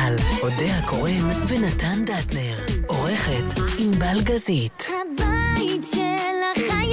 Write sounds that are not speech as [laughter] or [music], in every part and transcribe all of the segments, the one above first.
על אודה הקורן ונתן דטנר, עורכת ענבל גזית. הבית של החיילים,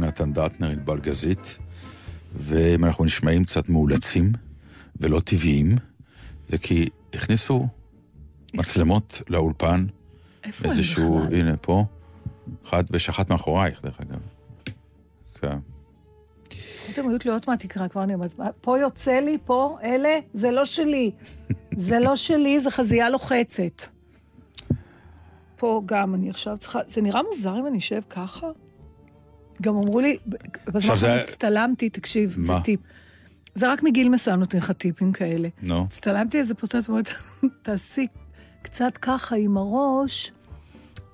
נתן דטנר, ענבל גזית, ואם אנחנו נשמעים קצת מאולצים ולא טבעיים, זה כי הכניסו מצלמות לאולפן, איפה איזשהו, בכלל? הנה פה, אחת ושחט מאחורייך, דרך אגב. כן. לפחות הן היו תלויות מהתקרה, כבר אני אומרת, "מה, פה יוצא לי, פה, אלה, זה לא שלי. [laughs] זה לא שלי, זה חזייה לוחצת. פה גם, אני עכשיו צריכה, זה נראה מוזר אם אני אשב ככה? גם אמרו לי, בזמן זה- הצטלמתי, תקשיב, זה מה? טיפ. זה רק מגיל מסוים נותנים לך טיפים כאלה. נו. הצטלמתי איזה פורטרט, אומרת, תעשי קצת ככה עם הראש,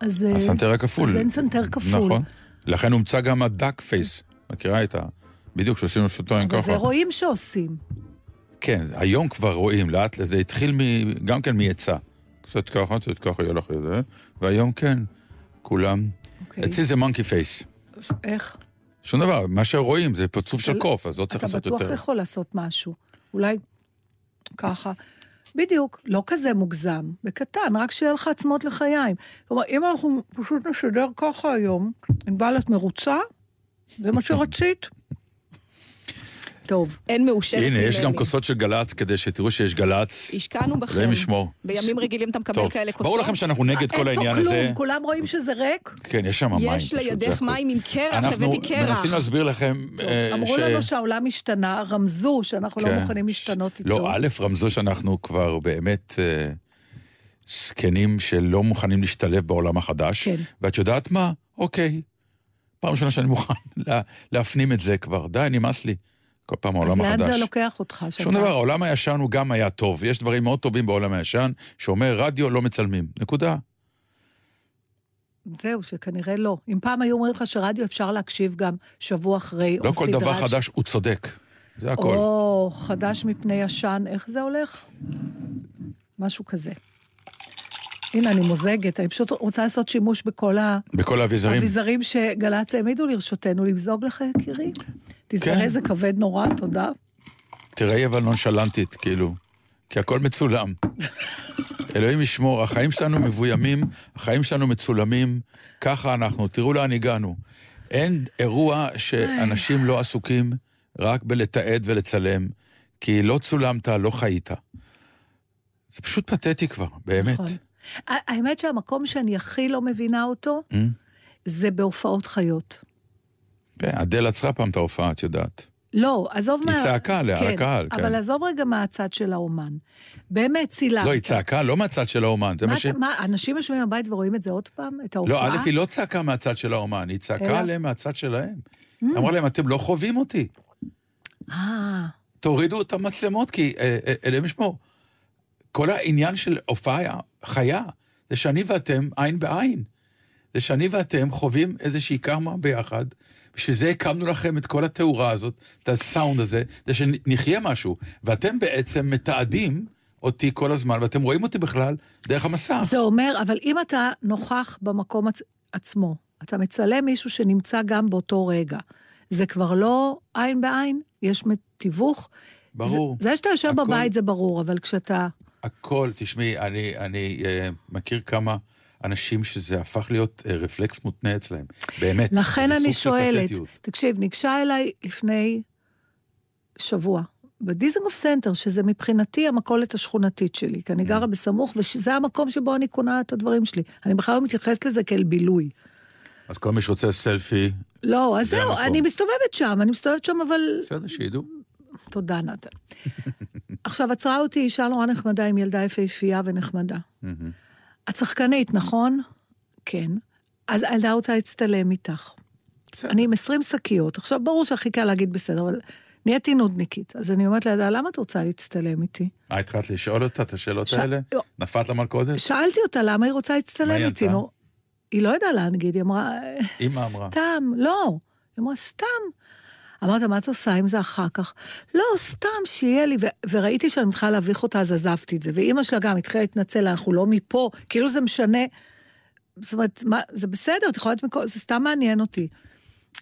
אז... אה, הסנטר הכפול. אז אין סנטר כפול. נכון. לכן הומצא גם ה duck face. מכירה את ה... בדיוק, שעשינו שוטרים אבל ככה. זה רואים שעושים. כן, היום כבר רואים, לאט, זה התחיל מ, גם כן מעצה. קצת ככה, קצת ככה, יהיה לך את זה, והיום כן, כולם. אוקיי. אצלי זה מונקי פייס. איך? שום דבר, מה שרואים זה פרצוף של אבל קוף, אז לא צריך אתה לעשות בטוח יותר. יכול לעשות משהו. אולי ככה. בדיוק, לא כזה מוגזם, בקטן, רק שיהיה לך עצמות לחיים. כלומר, אם אנחנו פשוט נשדר ככה היום, ענבל, את מרוצה? זה מה שרצית? טוב, אין מאושרת הנה, יש גם. כוסות של גל"צ, כדי שתראו שיש גל"צ. השקענו בכם. אלוהים ישמור. בימים רגילים אתה מקבל טוב, כאלה כוסות. ברור לכם שאנחנו נגד כל אין פה העניין הזה. כלום, כולם רואים שזה ריק. כן, יש שם מים. יש לידך. מים עם קרח, אנחנו הבאתי קרח. מנסים להסביר לכם אה, אמרו לנו שהעולם השתנה, רמזו שאנחנו לא כן. מוכנים להשתנות איתו. לא, א', רמזו שאנחנו כבר באמת אה, זקנים שלא מוכנים להשתלב בעולם החדש. כן. ואת יודעת מה? אוקיי. פעם ראשונה שאני מוכן [laughs] לה, להפנים את זה כבר. די, נמאס לי. כל פעם אז העולם לאן החדש. זה לוקח אותך? שום שאתה- דבר, העולם הישן הוא גם היה טוב. יש דברים מאוד טובים בעולם הישן, שאומר רדיו לא מצלמים. נקודה. זהו, שכנראה לא. אם פעם היו אומרים לך שרדיו אפשר להקשיב גם שבוע אחרי, לא או כל סדרה דבר ש- חדש הוא צודק. זה הכל. או חדש מפני ישן, איך זה הולך? משהו כזה. הנה, אני מוזגת, אני פשוט רוצה לעשות שימוש בכל בכל האביזרים. האביזרים שגל"צ העמידו לרשותנו, למזוג לך, יקירי. תזדהה, כן. זה כבד נורא, תודה. תראי אבל נונשלנטית, כאילו. כי הכל מצולם. [laughs] אלוהים ישמור, החיים שלנו מבוימים, החיים שלנו מצולמים, ככה אנחנו, תראו לאן הגענו. אין אירוע שאנשים לא עסוקים רק בלתעד ולצלם, כי לא צולמת, לא חיית. זה פשוט פתטי כבר, באמת. נכון. האמת שהמקום שאני הכי לא מבינה אותו, Mm? זה בהופעות חיות. כן, אדל עצרה פעם את ההופעה, את יודעת. לא, עזוב היא מה... צעקה ל- על הקהל, כן. אבל עזוב רגע מהצד של האומן. באמת, צילמת. לא, היא צעקה לא מהצד של האומן, זה מה, ש... מה, אנשים יושבים בבית ורואים את זה עוד פעם? את ההופעה? לא, א', היא לא צעקה מהצד של האומן, היא צעקה? Mm. עליהם מהצד שלהם. היא אמרה להם, אתם לא חווים אותי. אה, תורידו את המצלמות, כי אה, אה, אלוהים ישמור. כל העניין של הופעה חיה, זה שאני ואתם עין בעין. זה שאני ואתם חווים איזושהי קרמה ביחד, בשביל זה הקמנו לכם את כל התאורה הזאת, את הסאונד הזה, זה שנחיה משהו. ואתם בעצם מתעדים אותי כל הזמן, ואתם רואים אותי בכלל דרך המסך. זה אומר, אבל אם אתה נוכח במקום עצ... עצמו, אתה מצלם מישהו שנמצא גם באותו רגע, זה כבר לא עין בעין? יש תיווך? ברור. זה, זה שאתה יושב הכל- בבית זה ברור, אבל כשאתה... הכל, תשמעי, אני, אני uh, מכיר כמה אנשים שזה הפך להיות uh, רפלקס מותנה אצלהם. באמת. לכן אני שואלת. תקשיב, ניגשה אליי לפני שבוע, בדיזנגוף סנטר, שזה מבחינתי המכולת השכונתית שלי, כי אני Mm. גרה בסמוך, וזה המקום שבו אני קונה את הדברים שלי. אני בכלל לא מתייחסת לזה כאל בילוי. אז כל מי שרוצה סלפי, לא, אז זה זהו, המקום. אני מסתובבת שם, אני מסתובבת שם, אבל בסדר, שידעו. תודה, נתן. [laughs] עכשיו, עצרה אותי אישה נורא נחמדה עם ילדה יפהפייה ונחמדה. מהמם. את שחקנית, נכון? כן. אז הילדה רוצה להצטלם איתך. בסדר. אני עם 20 שקיות. עכשיו, ברור שהכי קל להגיד בסדר, אבל נהייתי נודניקית. אז אני אומרת לידה, למה את רוצה להצטלם איתי? אה, התחלת לשאול אותה את השאלות ש- האלה? לא. נפלת למלכודת? שאלתי אותה למה היא רוצה להצטלם איתי. נו, היא לא ידעה להנגיד, היא אמרה... אמא אמרה. סתם, לא. היא אמרה, סתם. אמרת, מה את עושה עם זה אחר כך? לא, סתם, שיהיה לי. ו- וראיתי שאני מתחילה להביך אותה, אז עזבתי את זה. ואימא שלה גם התחילה להתנצל, אנחנו לא מפה, כאילו זה משנה. זאת אומרת, מה, זה בסדר, את יכולה להיות מכל... זה סתם מעניין אותי.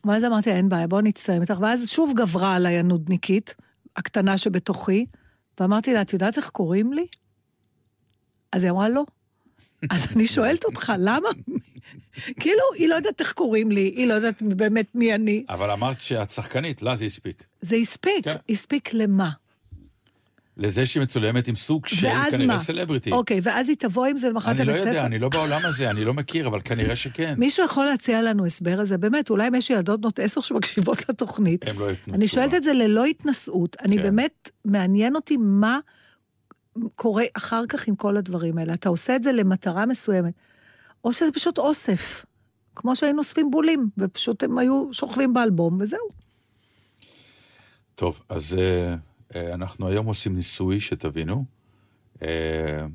ואז אמרתי, אין בעיה, בואו נצטלם איתך. ואז שוב גברה עליי הנודניקית, הקטנה שבתוכי, ואמרתי לה, את יודעת איך קוראים לי? אז היא אמרה, לא. אז אני שואלת אותך, למה? כאילו, היא לא יודעת איך קוראים לי, היא לא יודעת באמת מי אני. אבל אמרת שאת שחקנית, לה זה הספיק. זה הספיק, כן. הספיק למה? לזה שהיא מצולמת עם סוג של כנראה? סלבריטי. אוקיי, ואז היא תבוא עם זה למחרת אני לא לבית ספר? יודע, אני לא בעולם הזה, אני לא מכיר, אבל כנראה שכן. מישהו יכול להציע לנו הסבר לזה? באמת, אולי אם יש ילדות בנות עשר שמקשיבות לתוכנית. הם לא ייתנו אני. שואלת את זה ללא התנשאות. אני כן. באמת, מעניין אותי מה קורה אחר כך עם כל הדברים האלה. אתה עושה את זה למטרה מסוימת, או שזה פשוט אוסף. כמו שהיינו אוספים בולים, ופשוט הם היו שוכבים באלבום, וזהו. טוב, אז אה, אנחנו היום עושים ניסוי, שתבינו. אה,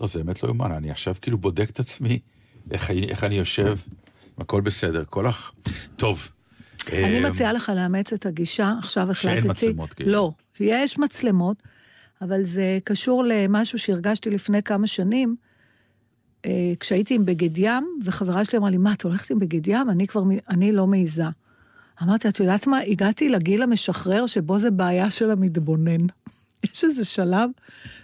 לא, זה באמת לא יאומן, אני עכשיו כאילו בודק את עצמי, איך, איך אני יושב, הכל בסדר, כל הח... טוב. אני מציעה לך לאמץ את הגישה, עכשיו שאין החלטתי... מצלמות, כאילו. לא, יש מצלמות, אבל זה קשור למשהו שהרגשתי לפני כמה שנים, אה, כשהייתי עם בגד ים, וחברה שלי אמרה לי, מה, את הולכת עם בגד ים? אני כבר, אני לא מעיזה. אמרתי, את יודעת מה? הגעתי לגיל המשחרר שבו זה בעיה של המתבונן. [laughs] יש איזה שלב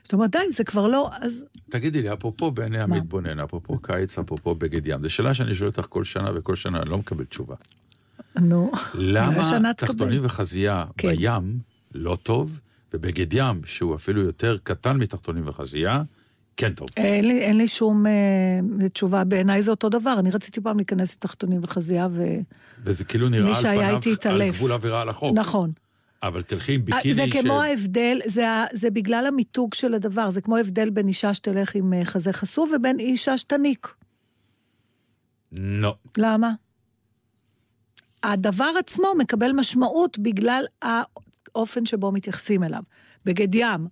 שאתה אומר, די, זה כבר לא, אז תגידי לי, אפרופו בעיני המתבונן, אפרופו קיץ, אפרופו בגד ים, זו שאלה שאני שואל אותך כל שנה וכל שנה, אני לא מקבל תשובה. נו. למה. תחתונים וחזייה כן. בים לא טוב, ובגד ים, שהוא אפילו יותר קטן מתחתונים וחזייה, כן טוב. אין לי, אין לי שום אה, תשובה, בעיניי זה אותו דבר. אני רציתי פעם להיכנס לתחתונים וחזייה, ו... וזה כאילו נראה על פניו על. גבול עבירה על החוק. נכון. אבל תלכי עם אה, ביקיני זה. כמו ההבדל, זה, זה בגלל המיתוג של הדבר, זה כמו הבדל בין אישה שתלך עם אה, חזה חשוף ובין אישה שתניק. לא. למה? הדבר עצמו מקבל משמעות בגלל האופן שבו מתייחסים אליו. בגד ים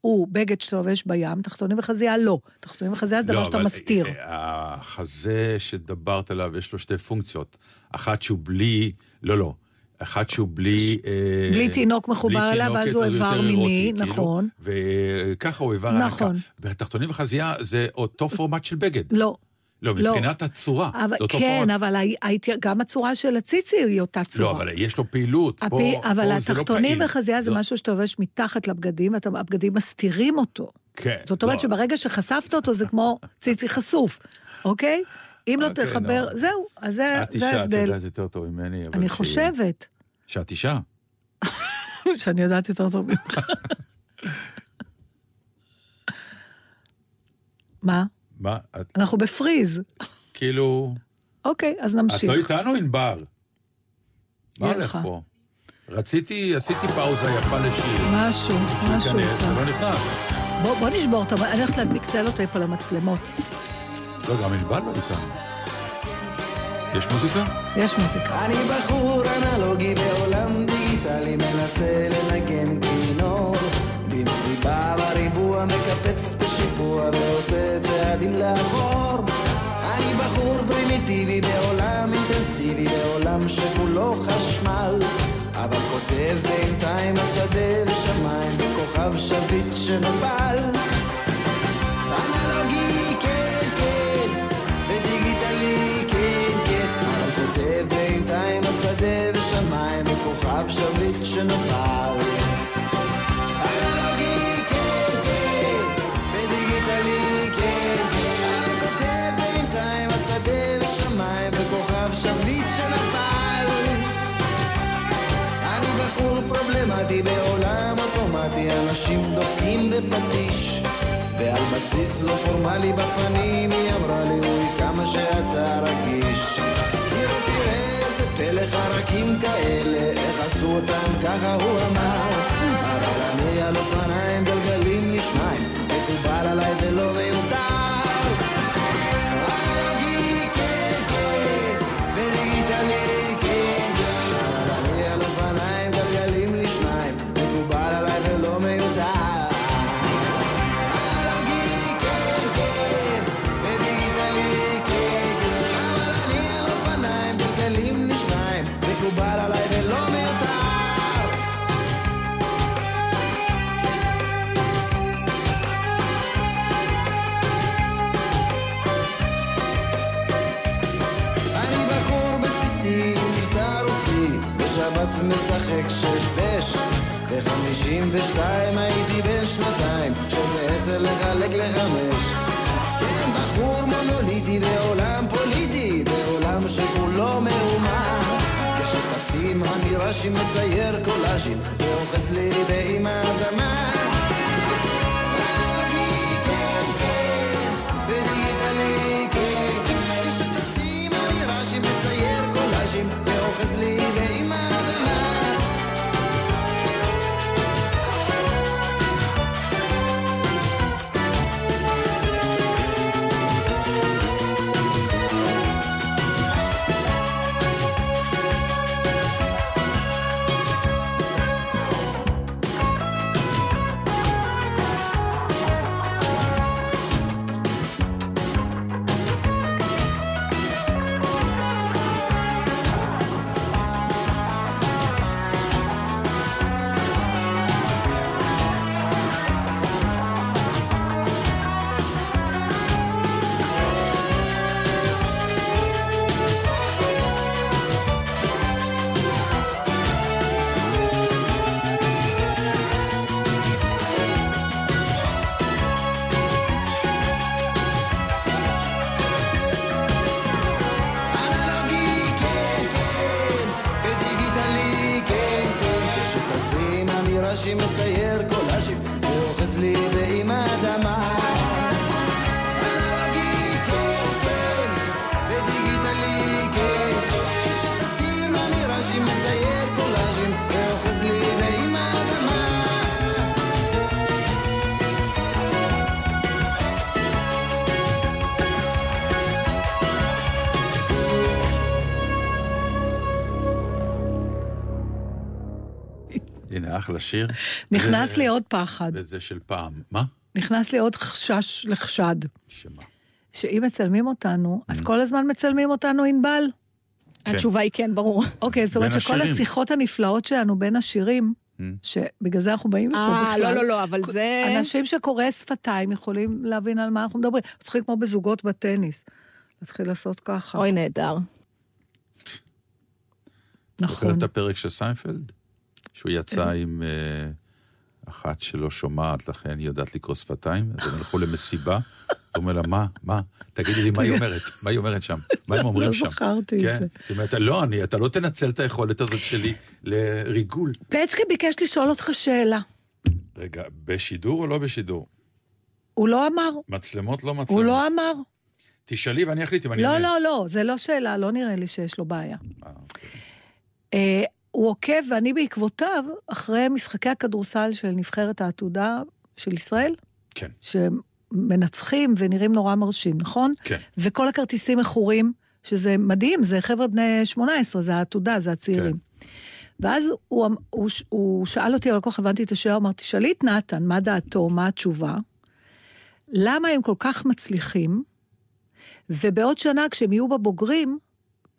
הוא בגד שאתה לובש בים, תחתונים וחזייה לא. תחתונים וחזייה זה דבר לא, שאתה אבל, מסתיר. אה, אה, החזה שדיברת עליו, יש לו שתי פונקציות. אחת שהוא בלי... לא, לא. אחת שהוא בלי... אה, בלי תינוק מחובר אליו, ואז הוא איבר מיני, כאילו, נכון. וככה הוא איבר נכון. והתחתונים וחזייה זה אותו פורמט של בגד. לא. לא, לא. מבחינת הצורה. אבל, כן. אבל הי- הייתי, גם הצורה של הציצי היא אותה צורה. לא, אבל יש לו פעילות. הפי, פה, אבל פה לא התחתונים פעיל. וחזייה זה זו- משהו שאתה לובש מתחת לבגדים, והבגדים מסתירים אותו. כן. זאת אומרת לא. שברגע שחשפת אותו זה כמו [laughs] ציצי חשוף, אוקיי? אם לא אוקיי, תחבר, נו. זהו, אז זה את זה אישה, את ההבדל. יודעת יותר טוב ממני. אבל אני חושבת שאת אישה. [laughs] שאני יודעת יותר טוב ממך. [laughs] מה? מה? את אנחנו בפריז. כאילו... אוקיי, אז את נמשיך. לא איתנו, ענבר. מה הולך לך. פה? רציתי, עשיתי פאוזה יפה לשיר. משהו, משהו להיכנס, זה איתה. לא נכנס. בוא בוא נשבור אותו, אני הולכת להדביק צלוטייפ על המצלמות. לא, גם ענבל לא איתנו. יש מוזיקה? יש מוזיקה. אני בחור אנלוגי בעולם דיגיטלי מנסה לנגן מקפץ בשיפוע ועושה צעדים לאחור. אני בחור פרימיטיבי בעולם אינטנסיבי בעולם שכולו חשמל. אבל כותב בינתיים השדה ושמיים בכוכב שביט שנפל. אנלוגי כן כן ודיגיטלי כן כן. אבל כותב בינתיים השדה ושמיים וכוכב שביט שנפל אנשים דופקים בפטיש ועל בסיס לא פורמלי בפנים היא אמרה לי אוי כמה שאתה רגיש תראה תראה איזה פלא חרקים כאלה, איך עשו אותם ככה הוא אמר. אבל אני על אופניים גלגלים לשניים, מקובל עליי ולא מיותר. משחק שש בש. בחמישים ושתיים הייתי בן שנתיים, שזה עשר לחלק לחמש. כן, בחור מונוליטי בעולם פוליטי, בעולם שכולו מהומה. כשטסים המירשים מצייר קולאז'ים, ואוחז לי באם האדמה. הנה, אחלה שיר. נכנס לי עוד פחד, וזה של פעם. מה? נכנס לי עוד חשש לחשד, שמה? שאם מצלמים אותנו, Mm. אז כל הזמן מצלמים אותנו ענבל. התשובה היא כן, ברור. אוקיי, זאת אומרת שכל. השיחות הנפלאות שלנו בין השירים, Mm. שבגלל זה אנחנו באים לפה אה, בכלל. לא, לא, לא, אבל זה... אנשים שקוראי שפתיים יכולים להבין על מה אנחנו מדברים. אנחנו צריכים כמו בזוגות בטניס. להתחיל לעשות ככה. אוי, נהדר. נכון. זוכר את הפרק של סיינפלד? שהוא יצא עם אה, אחת שלא שומעת, לכן היא יודעת לקרוא שפתיים, אז הם הלכו למסיבה, [laughs] הוא אומר לה, מה, מה? תגידי לי, מה היא אומרת? מה היא אומרת שם? מה הם אומרים לא שם? זכרתי את כן. זה. היא אומרת, לא, אני, אתה לא תנצל את היכולת הזאת שלי לריגול. פצ'קה ביקש לשאול אותך שאלה. רגע, בשידור או לא בשידור? הוא לא אמר. מצלמות לא מצלמות. הוא לא אמר. תשאלי ואני אחליט אם אני... לא. לא, לא, זה לא שאלה, לא נראה לי שיש לו בעיה. הוא עוקב, ואני בעקבותיו, אחרי משחקי הכדורסל של נבחרת העתודה של ישראל, כן, שמנצחים ונראים נורא מרשים, נכון? כן. וכל הכרטיסים מכורים, שזה מדהים, זה חבר'ה בני 18, זה העתודה, זה הצעירים. כן. ואז הוא, אמ- הוא, הוא שאל אותי, אבל כל כך הבנתי את השאלה, אמרתי, שאלי את נתן, מה דעתו, מה התשובה? למה הם כל כך מצליחים, ובעוד שנה, כשהם יהיו בבוגרים,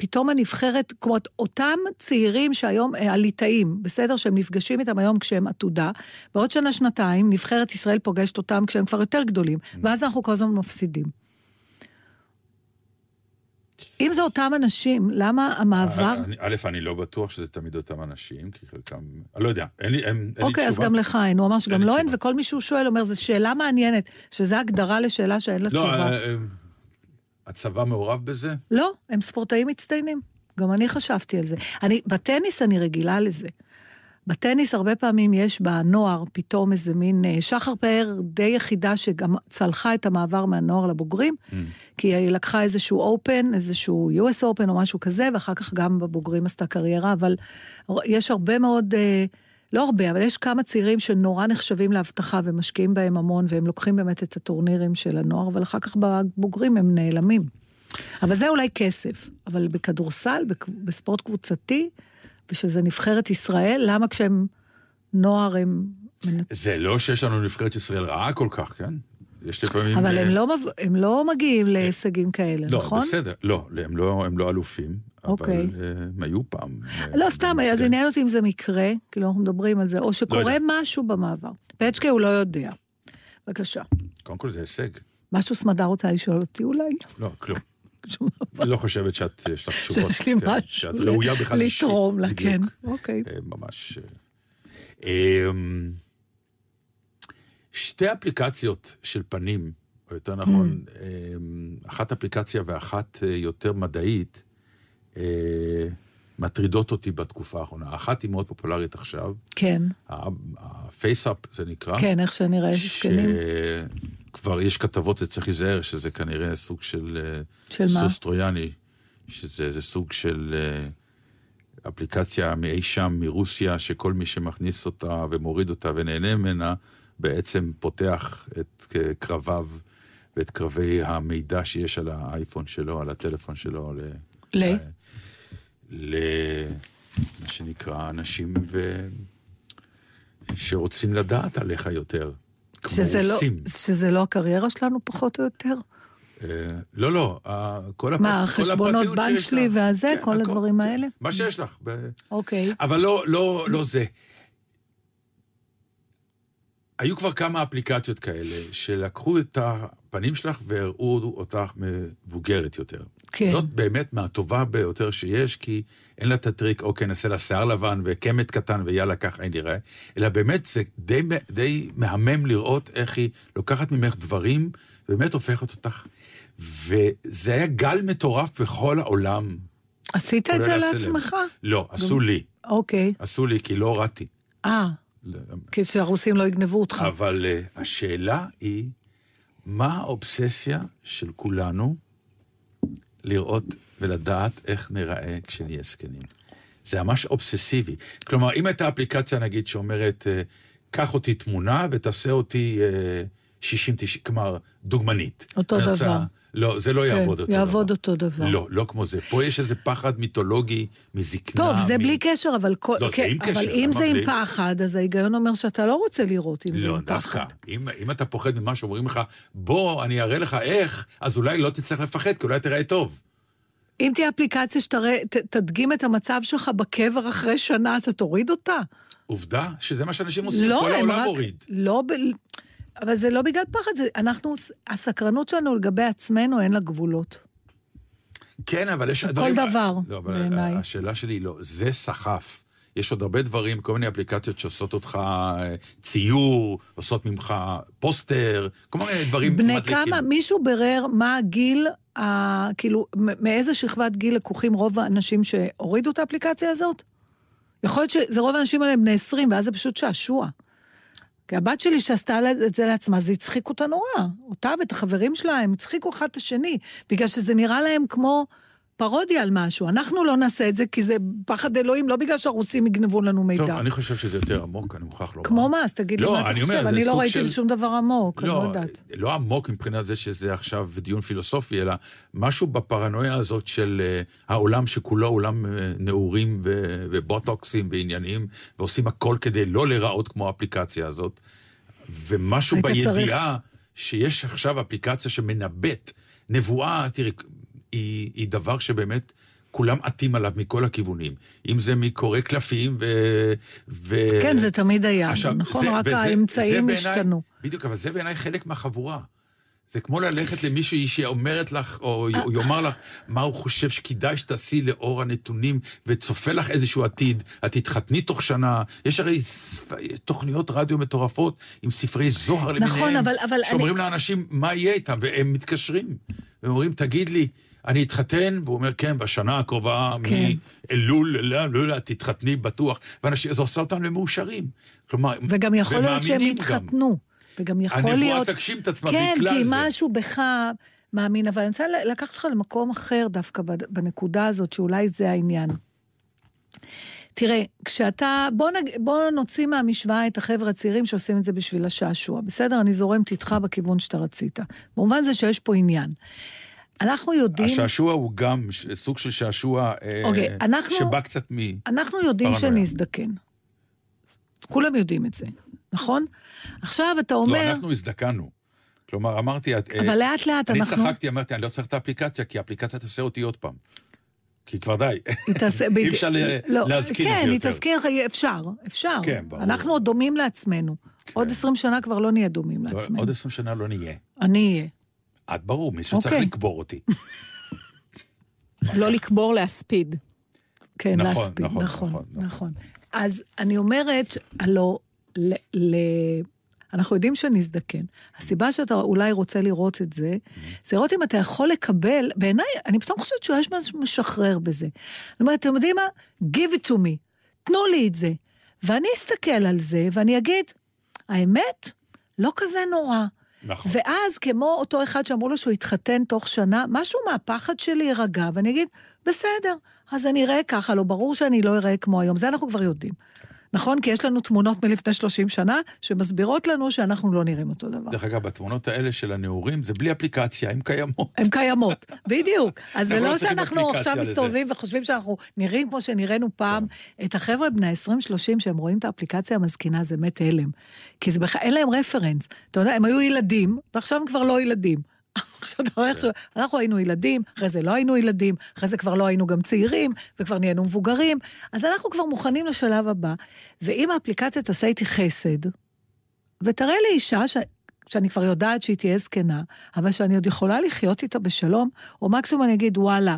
פתאום הנבחרת, כמו אותם צעירים שהיום, אה, הליטאים, בסדר? שהם נפגשים איתם היום כשהם עתודה, בעוד שנה, שנתיים, נבחרת ישראל פוגשת אותם כשהם כבר יותר גדולים, ואז אנחנו כל הזמן מפסידים. אם זה אותם אנשים, למה המעבר... אני- א', אני לא בטוח שזה תמיד אותם אנשים, כי חלקם... אני לא יודע, אין לי תשובה. אוקיי, אז גם לך אין. הוא אמר שגם לא אין. וכל מי שהוא שואל אומר, זו שאלה מעניינת, שזו הגדרה לשאלה שאין לה לא, תשובה. הצבא מעורב בזה? לא, הם ספורטאים מצטיינים. גם אני חשבתי על זה. אני, בטניס אני רגילה לזה. בטניס הרבה פעמים יש בנוער פתאום איזה מין... אה, שחר פאר די יחידה שגם צלחה את המעבר מהנוער לבוגרים, Mm. כי היא לקחה איזשהו אופן, איזשהו US אופן או משהו כזה, ואחר כך גם בבוגרים עשתה קריירה, אבל יש הרבה מאוד... אה, לא הרבה, אבל יש כמה צעירים שנורא נחשבים להבטחה ומשקיעים בהם המון, והם לוקחים באמת את הטורנירים של הנוער, אבל אחר כך בבוגרים הם נעלמים. אבל זה אולי כסף. אבל בכדורסל, בספורט קבוצתי, ושזה נבחרת ישראל, למה כשהם נוער הם... זה לא שיש לנו נבחרת ישראל רעה כל כך, כן? יש לפעמים... אבל אה, הם לא, הם לא מגיעים להישגים כאלה, לא, נכון? בסדר. לא, הם לא, הם לא אלופים, אוקיי. אה, הם היו פעם. אה, לא, סתם, אז. עניין אותי אם זה מקרה, כאילו אנחנו מדברים על זה, או שקורה יודע. משהו במעבר. פצ'קה הוא לא יודע. בבקשה. קודם כל זה הישג. משהו סמדה רוצה לשאול אותי אולי? לא, כלום. [laughs] לא חושבת שאת, יש לך תשובות. שיש לי כן, משהו שאת ראויה בכלל אישית. לתרום לה. כן. אוקיי. אה, ממש. אה, אמ, שתי אפליקציות של פנים, או יותר נכון, Mm. אמ, אחת אפליקציה ואחת אה, יותר מדעית, אה, מטרידות אותי בתקופה האחרונה. אחת היא מאוד פופולרית עכשיו, כן, ה FaceApp זה נקרא. כן, איך שנראה, זקנים. שכבר יש כתבות וצריך להיזהר שזה כנראה סוג של... אה, של מה? סוס טרויאני, שזה סוג של אה, אפליקציה מאי שם, מרוסיה, שכל מי שמכניס אותה ומוריד אותה ונהנה ממנה, בעצם פותח את אה, קרביו ואת קרבי המידע שיש על האייפון שלו, על הטלפון שלו. ל... ל? ל... מה שנקרא אנשים ו... שרוצים לדעת עליך יותר. כמו שזה לא, רוסים. שזה לא הקריירה שלנו פחות או יותר? אה, לא, לא, כל הפ- מה, כל החשבונות הפרטיות בנק שיש שלי לך. והזה, כן, כל הכל, הדברים כן. האלה? מה שיש לך. אוקיי. אבל לא, לא, לא זה. היו כבר כמה אפליקציות כאלה, שלקחו את הפנים שלך והראו אותך מבוגרת יותר. כן. זאת באמת מהטובה ביותר שיש, כי אין לה את הטריק, אוקיי, נעשה לה שיער לבן וקמט קטן ויאללה, ככה היא נראה, אלא באמת זה די, די מהמם לראות איך היא לוקחת ממך דברים, ובאמת הופכת אותך. וזה היה גל מטורף בכל העולם. עשית את זה. לעצמך? לא, עשו לי. אוקיי. עשו לי, כי לא הורדתי. אה, כי שהרוסים לא יגנבו אותך. אבל uh, השאלה היא, מה האובססיה של כולנו לראות ולדעת איך נראה כשנהיה זקנים? זה ממש אובססיבי. כלומר, אם הייתה אפליקציה, נגיד, שאומרת, uh, קח אותי תמונה ותעשה אותי uh, 60-90, כלומר, דוגמנית. אותו דבר. לא, זה לא כן, יעבוד אותו דבר. יעבוד אותו דבר. לא, לא כמו זה. פה יש איזה פחד מיתולוגי מזקנה. טוב, זה מ- בלי קשר, אבל כל... לא, זה כן, עם אבל קשר, אם למה זה עם בלי? פחד, אז ההיגיון אומר שאתה לא רוצה לראות אם זה לא, עם דווקא. פחד. אם, אם אתה פוחד ממה שאומרים לך, בוא, אני אראה לך איך, אז אולי לא תצטרך לפחד, כי אולי תראה טוב. אם תהיה אפליקציה שתדגים את המצב שלך בקבר אחרי שנה, אתה תוריד אותה? עובדה שזה מה שאנשים עושים, לא, כל הם העולם רק... מוריד. לא ב... אבל זה לא בגלל פחד, זה... אנחנו... הסקרנות שלנו לגבי עצמנו אין לה גבולות. כן, אבל יש... בכל דברים- דבר, לא, בעיניי. השאלה שלי היא לא, זה סחף. יש עוד הרבה דברים, כל מיני אפליקציות שעושות אותך אה, ציור, עושות ממך פוסטר, כל מיני דברים בני מדליקים. כמה, מישהו בירר מה הגיל, ה... כאילו, מאיזה שכבת גיל לקוחים רוב האנשים שהורידו את האפליקציה הזאת? יכול להיות שזה רוב האנשים האלה בני 20, ואז זה פשוט שעשוע. כי הבת שלי שעשתה את זה לעצמה, זה הצחיק אותה נורא. אותה ואת החברים שלה, הם הצחיקו אחד את השני, בגלל שזה נראה להם כמו פרודיה על משהו. אנחנו לא נעשה את זה כי זה פחד אלוהים, לא בגלל שהרוסים יגנבו לנו מידע. טוב, אני חושב שזה יותר עמוק, אני מוכרח לומר. כמו מה? אז תגיד לי לא, מה אתה חושב. אומר, אני לא ראיתי של- שום דבר עמוק, אני לא יודעת. לא עמוק מבחינת זה שזה עכשיו דיון פילוסופי, אלא משהו בפרנויה הזאת של uh, העולם שכולו עולם uh, נעורים ו- ובוטוקסים ועניינים, ועושים הכל כדי לא להיראות כמו האפליקציה הזאת, ומשהו בידיעה שיש עכשיו אפליקציה שמנבאת, נבואה, תראי, היא, היא דבר שבאמת... כולם עטים עליו מכל הכיוונים. אם זה מקורא קלפים ו... ו... כן, זה תמיד היה, עכשיו, נכון? זה- רק וזה- האמצעים זה השתנו. בדיוק, אבל זה בעיניי חלק מהחבורה. זה כמו ללכת למישהי שאומרת לך, או יאמר לך, מה הוא חושב שכדאי שתעשי לאור הנתונים, וצופה לך איזשהו עתיד, את תתחתני תוך שנה. יש הרי ספ... תוכניות רדיו מטורפות עם ספרי זוהר למיניהם, נכון, אבל- אבל שאומרים לאנשים מה יהיה איתם, והם מתקשרים. והם אומרים, תגיד לי, אני אתחתן, והוא אומר, כן, בשנה הקרובה, כן. מאלול, לאלול, תתחתני בטוח. ואנשים, זה עושה אותם למאושרים. כלומר, וגם יכול להיות שהם. יתחתנו. וגם יכול הנבואה להיות... תגשים את עצמה כן, בגלל כי זה. משהו בך מאמין, אבל אני רוצה לקחת אותך למקום אחר דווקא בנקודה הזאת, שאולי זה העניין. תראה, כשאתה, בוא, נג, בוא נוציא מהמשוואה את החבר'ה הצעירים שעושים את זה בשביל השעשוע, בסדר? אני זורמת איתך בכיוון שאתה רצית. במובן זה שיש פה עניין. אנחנו יודעים... השעשוע הוא גם סוג של שעשוע אה, אוקיי, אנחנו- שבא קצת מ... אנחנו יודעים פרנויה. שנזדקן. כולם יודעים את זה, נכון? עכשיו אתה לא, אומר... אנחנו הזדקנו. כלומר, אמרתי... את, אה, אבל לאט לאט אני אנחנו... צחקתי, אמרתי, אני לא צריך את האפליקציה, כי האפליקציה תעשה אותי עוד פעם. כי כבר די. היא [laughs] אי. אפשר לא, להזכיר כן, אותי היא יותר. תזכיר לך, אפשר, אפשר. כן, ברור. אנחנו עוד דומים לעצמנו. עוד 20 שנה כבר לא נהיה דומים לא, לעצמנו. עוד עשרים שנה לא נהיה. אני אהיה. את ברור, מישהו צריך אוקיי. לקבור אותי. לא לקבור, להספיד. כן, נכון, להספיד, נכון, נכון, נכון, נכון. נכון. אז אני אומרת, הלא, ל, ל, אנחנו יודעים שנזדקן. הסיבה שאתה אולי רוצה לראות את זה, זה לראות אם אתה יכול לקבל, בעיניי, אני פתאום חושבת שיש משהו משחרר בזה. זאת אומרת, אתם יודעים מה? Give it to me. תנו לי את זה. ואני אסתכל על זה, ואני אגיד, האמת, לא כזה נורא. נכון. ואז, כמו אותו אחד שאמרו לו שהוא יתחתן תוך שנה, משהו מהפחד שלי יירגע, ואני אגיד, בסדר, אז אני אראה ככה, לא ברור שאני לא אראה כמו היום, זה אנחנו כבר יודעים. נכון? כי יש לנו תמונות מלפני 30 שנה שמסבירות לנו שאנחנו לא נראים אותו דבר. דרך אגב, בתמונות האלה של הנעורים, זה בלי אפליקציה, הן קיימות. הן קיימות, [laughs] בדיוק. אז זה לא לא שאנחנו עכשיו. מסתובבים וחושבים שאנחנו נראים כמו שנראינו פעם. את החבר'ה בני ה-20-30 שהם רואים את האפליקציה המזקינה, זה מת הלם. כי זה בכלל, אין להם רפרנס. אתה יודע, הם היו ילדים, ועכשיו הם כבר לא ילדים. ש... אנחנו היינו ילדים, אחרי זה לא היינו ילדים, אחרי זה כבר לא היינו גם צעירים, וכבר נהיינו מבוגרים, אז אנחנו כבר מוכנים לשלב הבא. ואם האפליקציה תעשה איתי חסד, ותראה לי אישה ש... שאני כבר יודעת שהיא תהיה זקנה, אבל שאני עוד יכולה לחיות איתה בשלום, או מקסימום אני אגיד, וואלה,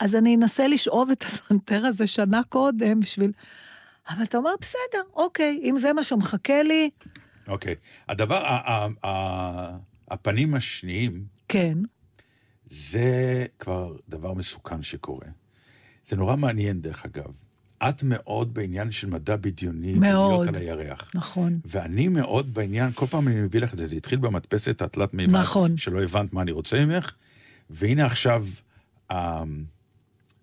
אז אני אנסה לשאוב את הסנטר הזה שנה קודם בשביל... אבל אתה אומר, בסדר, אוקיי, אם זה מה שמחכה לי, אוקיי. הדבר, הפנים השניים, כן. זה כבר דבר מסוכן שקורה. זה נורא מעניין, דרך אגב. את מאוד בעניין של מדע בדיוני, מאוד. על הירח. נכון. ואני מאוד בעניין, כל פעם אני מביא לך את זה, זה התחיל במדפסת התלת מימד, נכון. שלא הבנת מה אני רוצה ממך, והנה עכשיו, אה,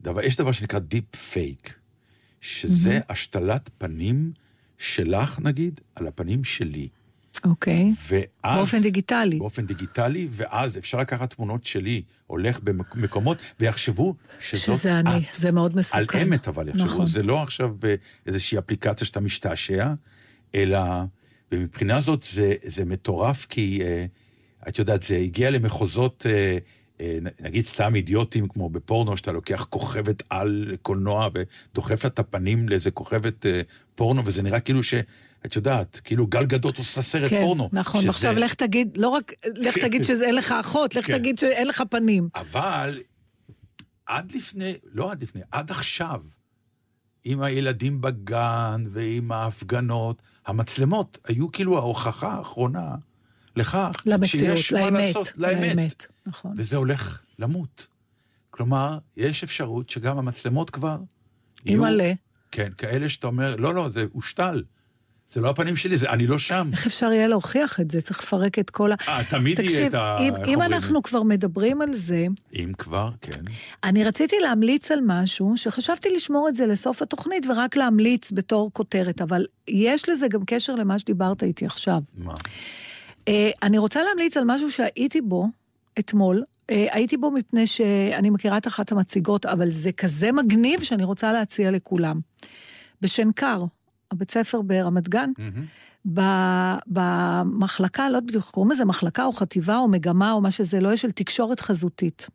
דבר, יש דבר שנקרא deep fake, שזה השתלת פנים שלך, נגיד, על הפנים שלי. אוקיי. ואז... באופן דיגיטלי. באופן דיגיטלי, ואז אפשר לקחת תמונות שלי, הולך במקומות, ויחשבו שזאת שזה אני, את. זה מאוד מסוכן. על אמת אבל יחשבו, נכון. זה לא עכשיו איזושהי אפליקציה שאתה משתעשע, אלא, ומבחינה זאת זה, זה מטורף, כי אה, את יודעת, זה הגיע למחוזות, אה, אה, נגיד סתם אידיוטים, כמו בפורנו, שאתה לוקח כוכבת על קולנוע ודוחף לה את הפנים לאיזה כוכבת אה, פורנו, וזה נראה כאילו ש... את יודעת, כאילו גל גדות עושה סרט כן, פורנו. נכון, שזה- עכשיו לך תגיד, לא רק, לך כן. תגיד שאין לך אחות, לך כן. תגיד שאין לך פנים. אבל עד לפני, לא עד לפני, עד עכשיו, עם הילדים בגן ועם ההפגנות, המצלמות היו כאילו ההוכחה האחרונה לכך למציאות, שיש מה לאמת, לעשות, לאמת. לאמת, נכון. וזה הולך למות. כלומר, יש אפשרות שגם המצלמות כבר אימא'לה. כן, כאלה שאתה אומר, לא, לא, זה הושתל. זה לא הפנים שלי, זה, אני לא שם. איך אפשר יהיה להוכיח את זה? צריך לפרק את כל ה... אה, תמיד יהיה תקשיב, את ה... אם, איך אם אומרים? אנחנו כבר מדברים על זה, אם כבר, כן. אני רציתי להמליץ על משהו שחשבתי לשמור את זה לסוף התוכנית ורק להמליץ בתור כותרת, אבל יש לזה גם קשר למה שדיברת איתי עכשיו. מה? אה, אני רוצה להמליץ על משהו שהייתי בו אתמול. אה, הייתי בו מפני שאני מכירה את אחת המציגות, אבל זה כזה מגניב שאני רוצה להציע לכולם. בשנקר, הבית ספר ברמת גן. ב- במחלקה, לא בדיוק קוראים לזה, מחלקה או חטיבה או מגמה או מה שזה לא יהיה, של תקשורת חזותית.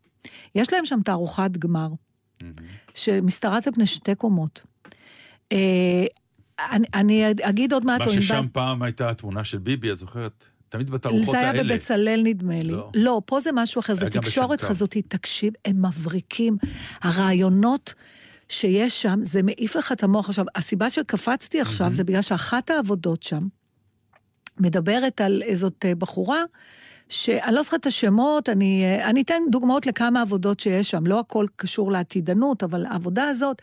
יש להם שם תערוכת גמר, מהמם. שמשתרעת על פני שתי קומות. אה, אני, אני אגיד עוד מעט, מה ששם פעם הייתה התמונה של ביבי, את זוכרת? תמיד בתערוכות זה היה האלה. בבצלאל נדמה לי. לא. לא. פה זה משהו אחר, זה תקשורת. חזותית. תקשיב, הם מבריקים. הרעיונות שיש שם, זה מעיף לך את המוח. עכשיו, הסיבה שקפצתי עכשיו Mhm. זה בגלל שאחת העבודות שם, מדברת על איזאת אה, בחורה, שאני לא זוכרת את השמות, אני, אה, אני אתן דוגמאות לכמה עבודות שיש שם, לא הכל קשור לעתידנות, אבל העבודה הזאת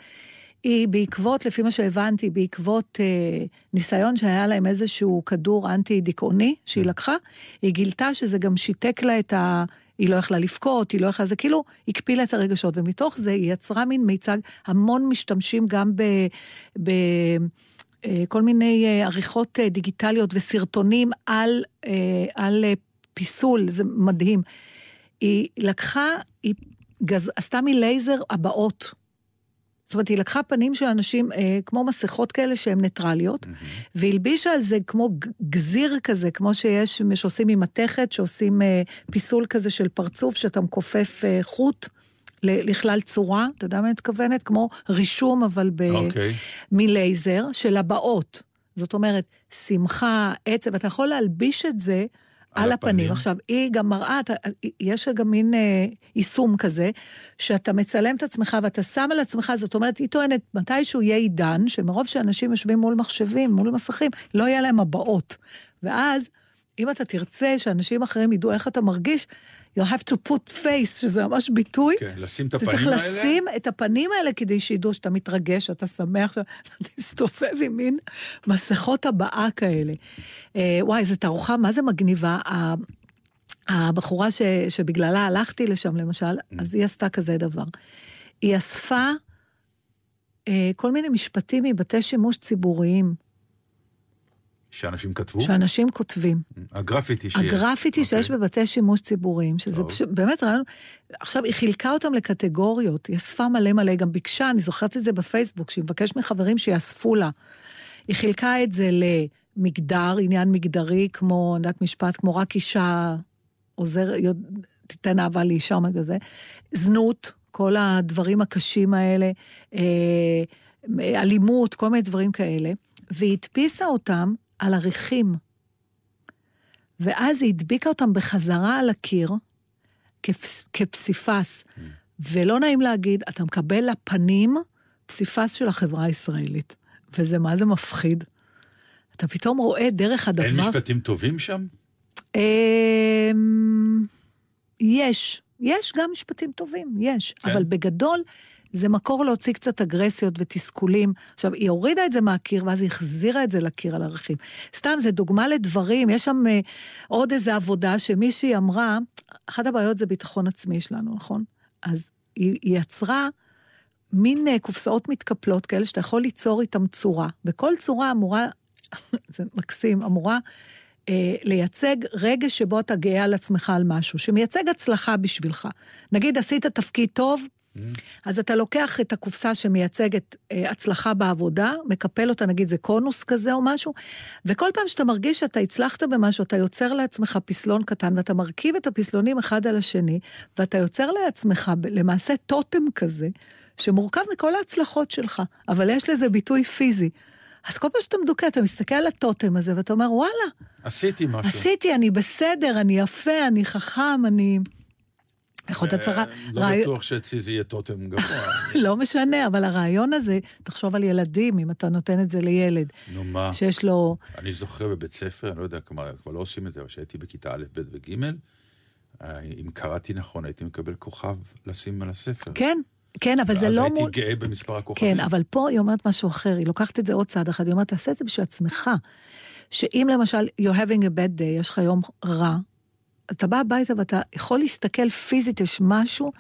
היא בעקבות, לפי מה שהבנתי, בעקבות אה, ניסיון שהיה להם איזשהו כדור אנטי-דיכאוני שהיא לקחה, היא גילתה שזה גם שיתק לה את ה... היא לא יכלה לבכות, היא לא יכלה, זה כאילו הקפילה את הרגשות, ומתוך זה היא יצרה מין מיצג, המון משתמשים גם ב... ב אה, כל מיני אה, עריכות אה, דיגיטליות וסרטונים על, על פיסול, זה מדהים. היא לקחה, היא גז, עשתה מלייזר הבעות. זאת אומרת, היא לקחה פנים של אנשים אה, כמו מסכות כאלה שהן ניטרליות, והלבישה על זה כמו גזיר כזה, כמו שיש, שעושים עם מתכת, שעושים אה, פיסול כזה של פרצוף, שאתה מכופף אה, חוט לכלל צורה, אתה יודע מה אני מתכוונת? כמו רישום, אבל ב... אוקיי. מלייזר של הבעות. זאת אומרת, שמחה, עצב, אתה יכול להלביש את זה על על הפנים. הפנים. עכשיו, היא גם מראה, אתה, יש גם מין אה, יישום כזה, שאתה מצלם את עצמך ואתה שם על עצמך, זאת אומרת, היא טוענת, מתישהו יהיה עידן, שמרוב שאנשים יושבים מול מחשבים, מול מסכים, לא יהיה להם הבעות. ואז, אם אתה תרצה שאנשים אחרים ידעו איך אתה מרגיש, you'll have to put face, שזה ממש ביטוי. כן, לשים את אתה צריך הפנים האלה. לשים את הפנים האלה כדי שידעו שאתה מתרגש, שאתה שמח, שאתה תסתובב עם מין מסכות הבעה כאלה. אה, וואי, זו תערוכה, מה זה מגניבה. הבחורה ש, שבגללה הלכתי לשם, למשל, אז היא עשתה כזה דבר. היא אספה אה, כל מיני משפטים מבתי שימוש ציבוריים, שאנשים כתבו? שאנשים כותבים. הגרפיטי שיש. הגרפיטי שיש אוקיי. בבתי שימוש ציבוריים, שזה. פשוט, באמת רעיון, עכשיו, היא חילקה אותם לקטגוריות, היא אספה מלא מלא, גם ביקשה, אני זוכרת את זה בפייסבוק, שהיא מבקשת מחברים שיאספו לה. היא חילקה את זה למגדר, עניין מגדרי, כמו, אני יודעת משפט, כמו רק אישה עוזר, תיתן אהבה לאישה או משהו כזה, זנות, כל הדברים הקשים האלה, אה, אלימות, כל מיני דברים כאלה, והיא הדפיסה אותם על עריכים. ואז היא הדביקה אותם בחזרה על הקיר, כפ- כפסיפס. ולא נעים להגיד, אתה מקבל לפנים פסיפס של החברה הישראלית. וזה מה זה מפחיד. אתה פתאום רואה דרך הדבר... אין משפטים טובים שם? אמ, יש, יש גם משפטים טובים, יש. כן. אבל בגדול, זה מקור להוציא קצת אגרסיות ותסכולים. עכשיו, היא הורידה את זה מהקיר, ואז היא החזירה את זה לקיר על ערכים. סתם, זה דוגמה לדברים, יש שם אה, עוד איזו עבודה שמישהי אמרה, אחת הבעיות זה ביטחון עצמי שלנו, נכון? אז היא, היא יצרה מין אה, קופסאות מתקפלות כאלה שאתה יכול ליצור איתן צורה, וכל צורה אמורה, [laughs] זה מקסים, אמורה אה, לייצג רגע שבו אתה גאה על עצמך על משהו, שמייצג הצלחה בשבילך. נגיד עשית תפקיד טוב, אז אתה לוקח את הקופסה שמייצגת אה, הצלחה בעבודה, מקפל אותה, נגיד זה קונוס כזה או משהו, וכל פעם שאתה מרגיש שאתה הצלחת במשהו, אתה יוצר לעצמך פסלון קטן, ואתה מרכיב את הפסלונים אחד על השני, ואתה יוצר לעצמך למעשה טוטם כזה, שמורכב מכל ההצלחות שלך, אבל יש לזה ביטוי פיזי. אז כל פעם שאתה מדוכא, אתה מסתכל על הטוטם הזה, ואתה אומר, וואלה, עשיתי משהו. עשיתי, אני בסדר, אני יפה, אני חכם, אני... איך עוד הצהרה? אה, לא רעי- בטוח שאצלי זה יהיה טוטם גבוה. [laughs] לא משנה, אבל הרעיון הזה, תחשוב על ילדים, אם אתה נותן את זה לילד, נו מה, שיש לו... אני זוכר בבית ספר, אני לא יודע, כלומר, כבר לא עושים את זה, אבל כשהייתי בכיתה א', ב' וג', אה, אם קראתי נכון, הייתי מקבל כוכב לשים על הספר. כן, כן, אבל זה לא הייתי מול... גאה במספר הכוכבים. כן, אבל פה היא אומרת משהו אחר, היא לוקחת את זה עוד צעד אחד, היא אומרת, תעשה את זה בשביל עצמך. שאם למשל, you're having a bad day, יש לך יום רע, אתה בא הביתה ואתה יכול להסתכל פיזית, יש משהו,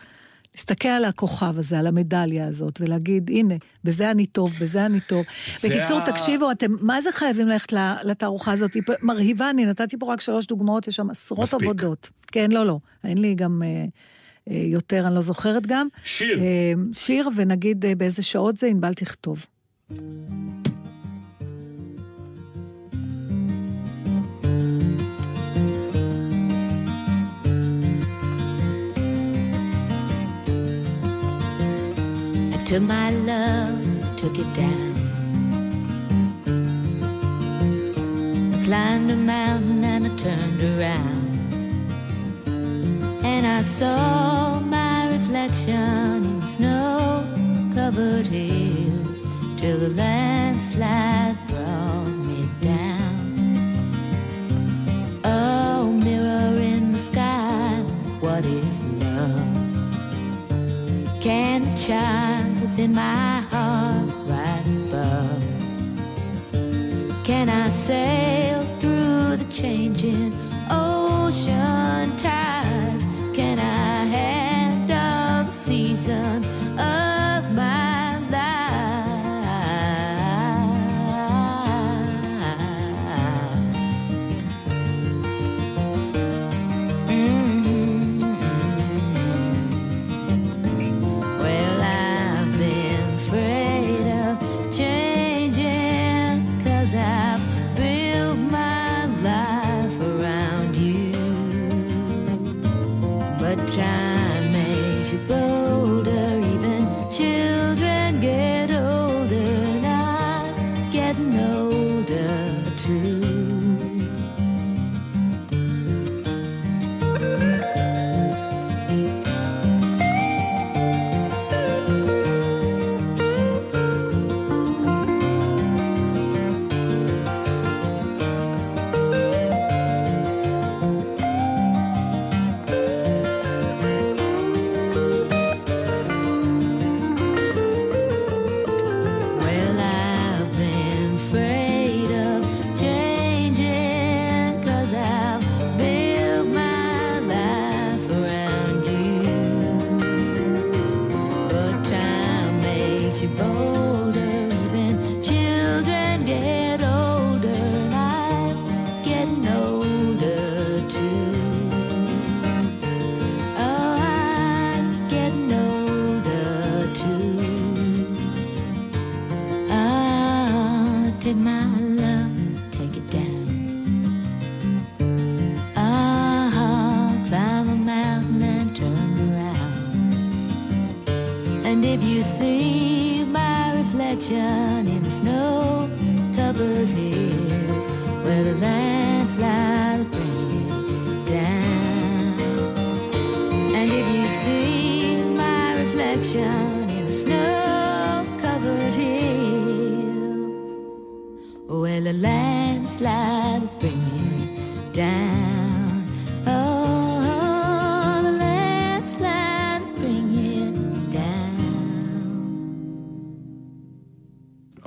להסתכל על הכוכב הזה, על המדליה הזאת, ולהגיד, הנה, בזה אני טוב, בזה אני טוב. בקיצור, ה- תקשיבו, אתם מה זה חייבים ללכת לתערוכה הזאת? היא מרהיבה, אני נתתי פה רק שלוש דוגמאות, יש שם עשרות מספיק. עבודות. כן, לא, לא, אין לי גם אה, אה, יותר, אני לא זוכרת גם. שיר. אה, שיר, ונגיד אה, באיזה שעות זה, ענבל תכתוב. I to my love, took it down. I climbed a mountain and I turned around. And I saw my reflection in snow covered hills till the landslide brought me down. Oh, mirror in the sky, what is love? Can the child? in my heart rise above? Can I sail through the changing? What time made you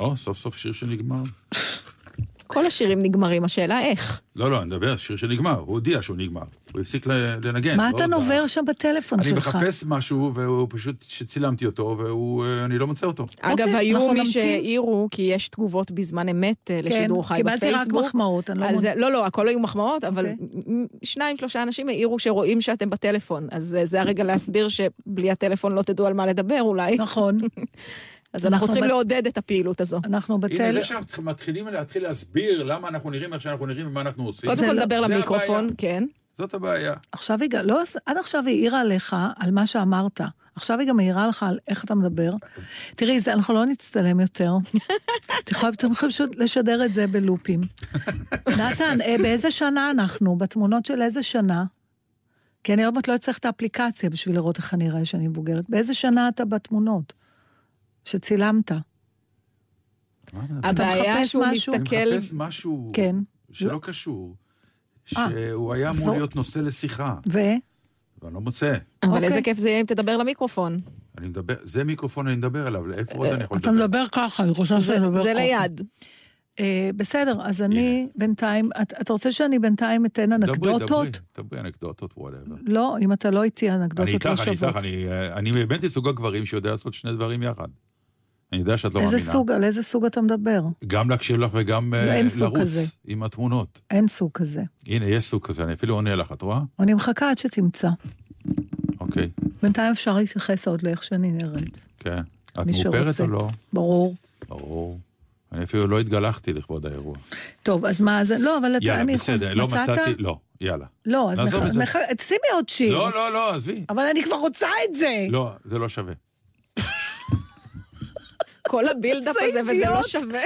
או, סוף סוף שיר שנגמר. כל השירים נגמרים, השאלה איך. לא, לא, אני מדבר, שיר שנגמר. הוא הודיע שהוא נגמר. הוא הפסיק לנגן. מה לא אתה. נובר שם בטלפון אני שלך? מחפש משהו, והוא פשוט, שצילמתי אותו, ואני לא מוצא אותו. אגב, אוקיי, היו מי. שהעירו, כי יש תגובות בזמן אמת אה, לשידור חי בפייסבוק. כן, קיבלתי רק מחמאות, אני לא מודה. זה, לא, לא, הכל היו מחמאות, אבל אוקיי. שניים, שלושה אנשים העירו שרואים שאתם בטלפון. אז אה, זה הרגע להסביר שבלי הטלפון לא תדעו על מה לדבר אולי. נכון. [laughs] אז אנחנו אנחנו צריכים ב- לעודד את הפעילות הזו. אנחנו הנה, בטל... זה שאנחנו מתחילים להתחיל להסביר למה אנחנו נראים איך שאנחנו נראים ומה אנחנו עושים. קודם כל לא- נדבר למיקרופון, הבעיה. כן. זאת הבעיה. עכשיו היא גם, לא, עד עכשיו היא העירה עליך על מה שאמרת. עכשיו היא גם מעירה לך על איך אתה מדבר. תראי, זה, אנחנו לא נצטלם יותר. אתם יכולים אתם יכולים פשוט לשדר את זה בלופים. [laughs] נתן, אה, באיזה שנה אנחנו? בתמונות של איזה שנה? כי אני עוד מעט לא אצטרך את האפליקציה בשביל לראות איך אני אראה שאני מבוגרת. באיזה שנה אתה בתמונות? שצילמת. אתה- הבעיה מחפש שהוא משהו? אני. מחפש משהו כן. שלא קשור. אה, שהוא היה אמור לא- להיות נושא לשיחה, ו? ואני לא מוצא. אבל אוקיי. איזה כיף זה יהיה אם תדבר למיקרופון. אני מדבר, זה מיקרופון אני מדבר עליו, לאיפה עוד אני יכול אתה לדבר? מדבר ככה, אני חושבת זה- שאתה מדבר זה ככה. ליד. אה, בסדר, אז אני בינתיים, את- אתה רוצה שאני בינתיים אתן דברי, אנקדוטות? דברי, דברי אנקדוטות, וואטאבר. לא, אם אתה לא איתי, אני אנקדוטות איתך, לא אני שוות. איתך, אני, אה, אני באמת מסוג הגברים שיודע לעשות שני דברים יחד. אני יודע שאת לא איזה מאמינה. סוג, על איזה סוג אתה מדבר? גם להקשיב לך וגם אה, לא, לרוץ כזה. עם התמונות. אין סוג כזה. הנה, יש סוג כזה, אני אפילו עונה לך, את רואה? אני מחכה עד שתמצא. אוקיי, בינתיים אפשר להתייחס עוד לאיך שאני נראית. כן. את מאופרת. או לא? ברור. ברור. אני אפילו לא התגלחתי לכבוד האירוע. טוב, אז מה, אז לא, אבל אתה, יאללה, אני... בסדר, לא מצאת? מצאתי, לא, יאללה. לא, אז נח- זה. נח- שימי עוד שיר. לא, לא, לא, עזבי. אבל אני כבר רוצה את זה. לא, זה לא שווה. כל ה build-up זה הזה, וזה. לא שווה.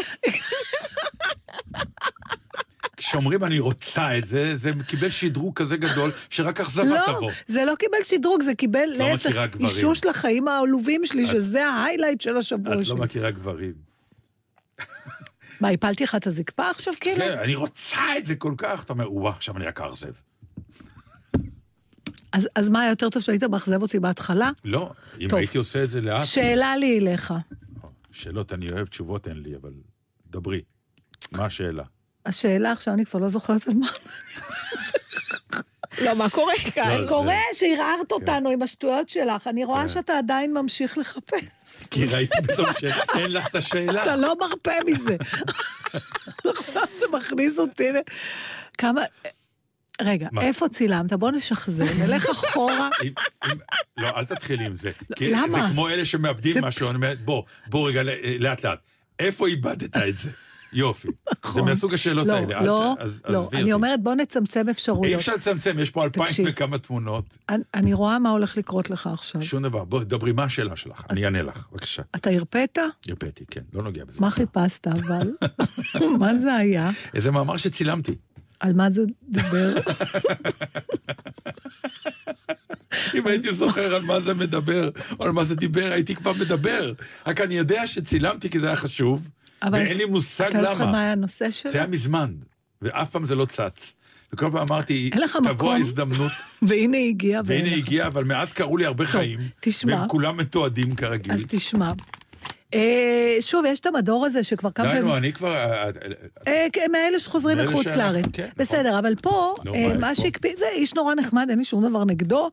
כשאומרים אני רוצה את זה, זה קיבל שדרוג כזה גדול, שרק אכזבה לא, תבוא. זה לא קיבל שדרוג, זה קיבל לא להפך. אישוש לחיים העלובים שלי, את- שזה ה highlight של השבוע את לא שלי. מכירה גברים. מה, הפלתי לך את הזקפה עכשיו, כאילו? כן, אני רוצה את זה כל כך. אתה אומר, וואה, עכשיו אני רק אכזב. אז, אז מה, יותר טוב שהיית מאכזב אותי בהתחלה? לא, אם טוב. הייתי עושה את זה לאט... שאלה לי אליך. שאלות אני אוהב, תשובות אין לי, אבל דברי. מה השאלה? השאלה עכשיו, אני כבר לא זוכרת על מה. לא, מה קורה [laughs] לא, כאן? קורה שערערת אותנו עם השטויות שלך. אני רואה כן. שאתה עדיין ממשיך לחפש. כי ראיתי פתאום שאין לך את השאלה. אתה לא מרפה מזה. [laughs] עכשיו זה מכניס אותי. כמה... רגע, מה? איפה צילמת? בוא נשחזר, [laughs] נלך אחורה. אם- אם- לא, אל תתחילי עם זה. כי למה? זה כמו אלה שמאבדים זה- משהו, אני אומר, בוא, בוא רגע, לאט לאט. איפה איבדת את זה? [laughs] יופי. זה נכון. מהסוג השאלות לא, האלה. אל- לא, אז- לא. עזבי אני אותי. אומרת, בוא נצמצם אי אפשרויות. אפשר לצמצם, יש פה אלפיים תקשיב. וכמה תמונות. אני- אני רואה מה הולך לקרות לך עכשיו. שום דבר. בואי, דברי, מה השאלה שלך? אני אענה לך, בבקשה. אתה הרפאת? הרפאתי, כן, לא נוגע בזה. מה חיפשת אבל? [laughs] מה זה היה? איזה מאמר שצילמתי. על מה זה דיבר? אם הייתי זוכר על מה זה מדבר, או על מה זה דיבר, הייתי כבר מדבר. רק אני יודע שצילמתי כי זה היה חשוב, ואין לי מושג אתה זוכר מה למה. היה הנושא שלו? זה היה מזמן, ואף פעם זה לא צץ. וכל פעם אמרתי, תבוא? ההזדמנות, [laughs] והנה הגיע. והנה ואין לך. הגיע, אבל מאז קרו לי הרבה חיים. תשמע. והם כולם מתועדים כרגיל. אז תשמע. אה, שוב, יש את המדור הזה שכבר כמה די. נו, אני כבר... אה, אה, כן, מאלה שחוזרים מחוץ לארץ. כן, נכון. בסדר, אבל פה, מה יש? שהקפיא, זה איש נורא נחמד, אין לי שום דבר נגדו.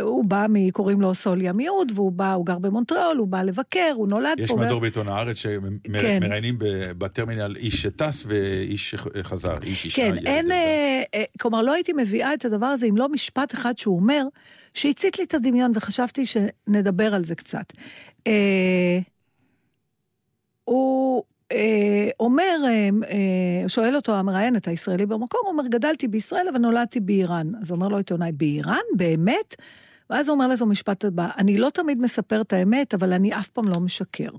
הוא בא מ... קוראים לו סול ימיהוד, והוא בא, הוא גר במונטריאול, הוא בא לבקר, הוא נולד יש פה. מדור בעיתון הארץ כן. שמראיינים בטרמינל איש שטס ואיש שחזר, איש אישה. כן, אין, כלומר, לא הייתי מביאה את הדבר הזה אם לא משפט אחד שהוא אומר, שהצית לי את הדמיון, וחשבתי שנדבר על זה קצת. אה, הוא אה, אומר, אה, אה, שואל אותו המראיינת הישראלי במקום, הוא אומר, גדלתי בישראל, אבל נולדתי באיראן. אז אומר לו עיתונאי, באיראן? באמת? ואז הוא אומר לה את המשפט הבא, אני לא תמיד מספר את האמת, אבל אני אף פעם לא משקר.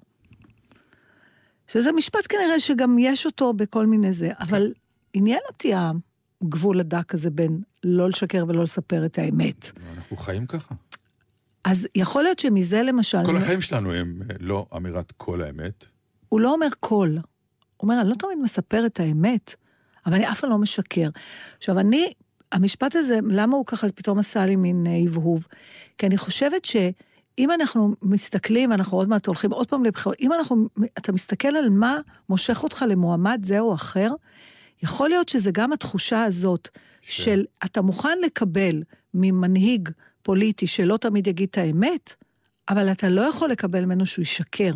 שזה משפט כנראה שגם יש אותו בכל מיני זה, אבל עניין אותי הגבול הדק הזה בין לא לשקר ולא לספר את האמת. אנחנו חיים ככה. אז יכול להיות שמזה למשל... כל החיים שלנו הם אה, לא אמירת כל האמת. הוא לא אומר כל. הוא אומר, אני לא תמיד מספר את האמת, אבל אני אף פעם לא משקר. עכשיו, אני, המשפט הזה, למה הוא ככה פתאום עשה לי מין אה, הבהוב? כי אני חושבת שאם אנחנו מסתכלים, אנחנו עוד מעט הולכים עוד פעם לבחירות, אם אנחנו, אתה מסתכל על מה מושך אותך למועמד זה או אחר, יכול להיות שזה גם התחושה הזאת של אתה מוכן לקבל ממנהיג פוליטי שלא תמיד יגיד את האמת, אבל אתה לא יכול לקבל ממנו שהוא ישקר.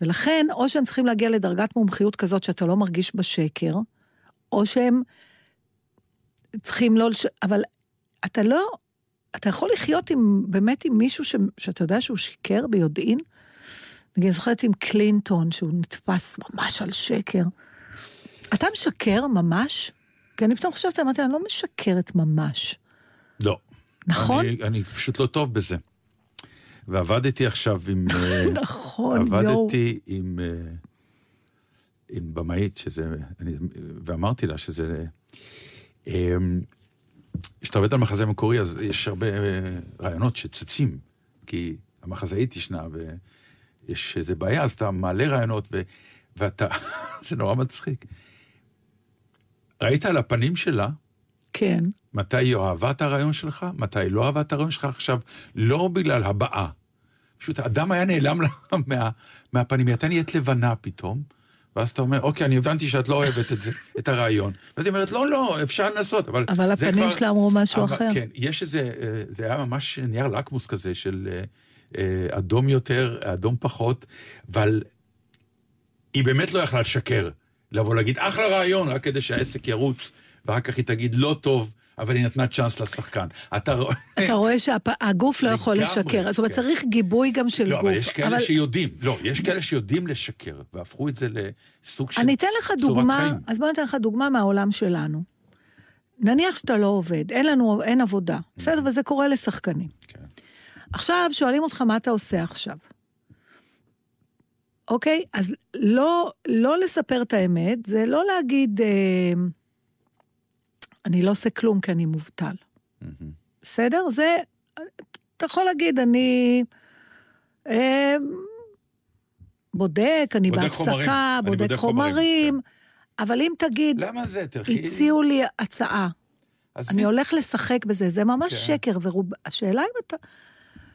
ולכן, או שהם צריכים להגיע לדרגת מומחיות כזאת שאתה לא מרגיש בשקר, או שהם צריכים לא... לש... אבל אתה לא... אתה יכול לחיות עם, באמת עם מישהו ש... שאתה יודע שהוא שיקר ביודעין? נגיד, אני זוכרת עם קלינטון, שהוא נתפס ממש על שקר. אתה משקר ממש? כי אני פתאום חושבת, אמרתי, אני לא משקרת ממש. לא. נכון? אני, אני פשוט לא טוב בזה. ועבדתי עכשיו עם... [laughs] אה, נכון, יואו. עבדתי עם, אה, עם במאית, שזה... אני, ואמרתי לה שזה... אה, כשאתה עובד על מחזה מקורי, אז יש הרבה רעיונות שצצים, כי המחזאית ישנה, ויש איזה בעיה, אז אתה מעלה רעיונות, ו, ואתה... [laughs] זה נורא מצחיק. ראית על הפנים שלה כן. מתי היא אהבה את הרעיון שלך, מתי היא לא אהבה את הרעיון שלך עכשיו, לא בגלל הבעה. פשוט האדם היה נעלם לה [laughs] מה, מהפנים, היא הייתה נהיית לבנה פתאום, ואז אתה אומר, אוקיי, אני הבנתי שאת לא אוהבת את זה, [laughs] את הרעיון. ואז היא אומרת, לא, לא, אפשר לנסות, אבל... אבל הפנים כבר- שלה אמרו משהו אבל- אחר. כן, יש איזה, אה, זה היה ממש נייר לקמוס כזה של אה, אה, אדום יותר, אדום פחות, אבל היא באמת לא יכלה לשקר. לבוא להגיד, אחלה רעיון, רק כדי שהעסק ירוץ, ואחר כך היא תגיד, לא טוב, אבל היא נתנה צ'אנס לשחקן. אתה רואה... אתה רואה שהגוף לא יכול לשקר, זאת אומרת, כן. צריך גיבוי גם של לא, גוף. אבל יש כאלה שיודעים, לא, יש כאלה שיודעים לשקר, והפכו את זה לסוג של אני אתן לך דוגמה. אז בוא ניתן לך דוגמה מהעולם שלנו. נניח שאתה לא עובד, אין לנו, אין עבודה, בסדר? וזה קורה לשחקנים. כן. עכשיו שואלים אותך מה אתה עושה עכשיו. אוקיי? אז לא, לא לספר את האמת, זה לא להגיד, אה, אני לא עושה כלום כי אני מובטל. בסדר? זה, אתה יכול להגיד, אני אה, בודק, אני בודק חומרים. בהפסקה, אני בודק בודק חומרים, חומרים, אבל אם תגיד, למה זה? תלכי... הציעו לי הצעה. אני הולך לשחק בזה, זה ממש כן. שקר, והשאלה אם אתה...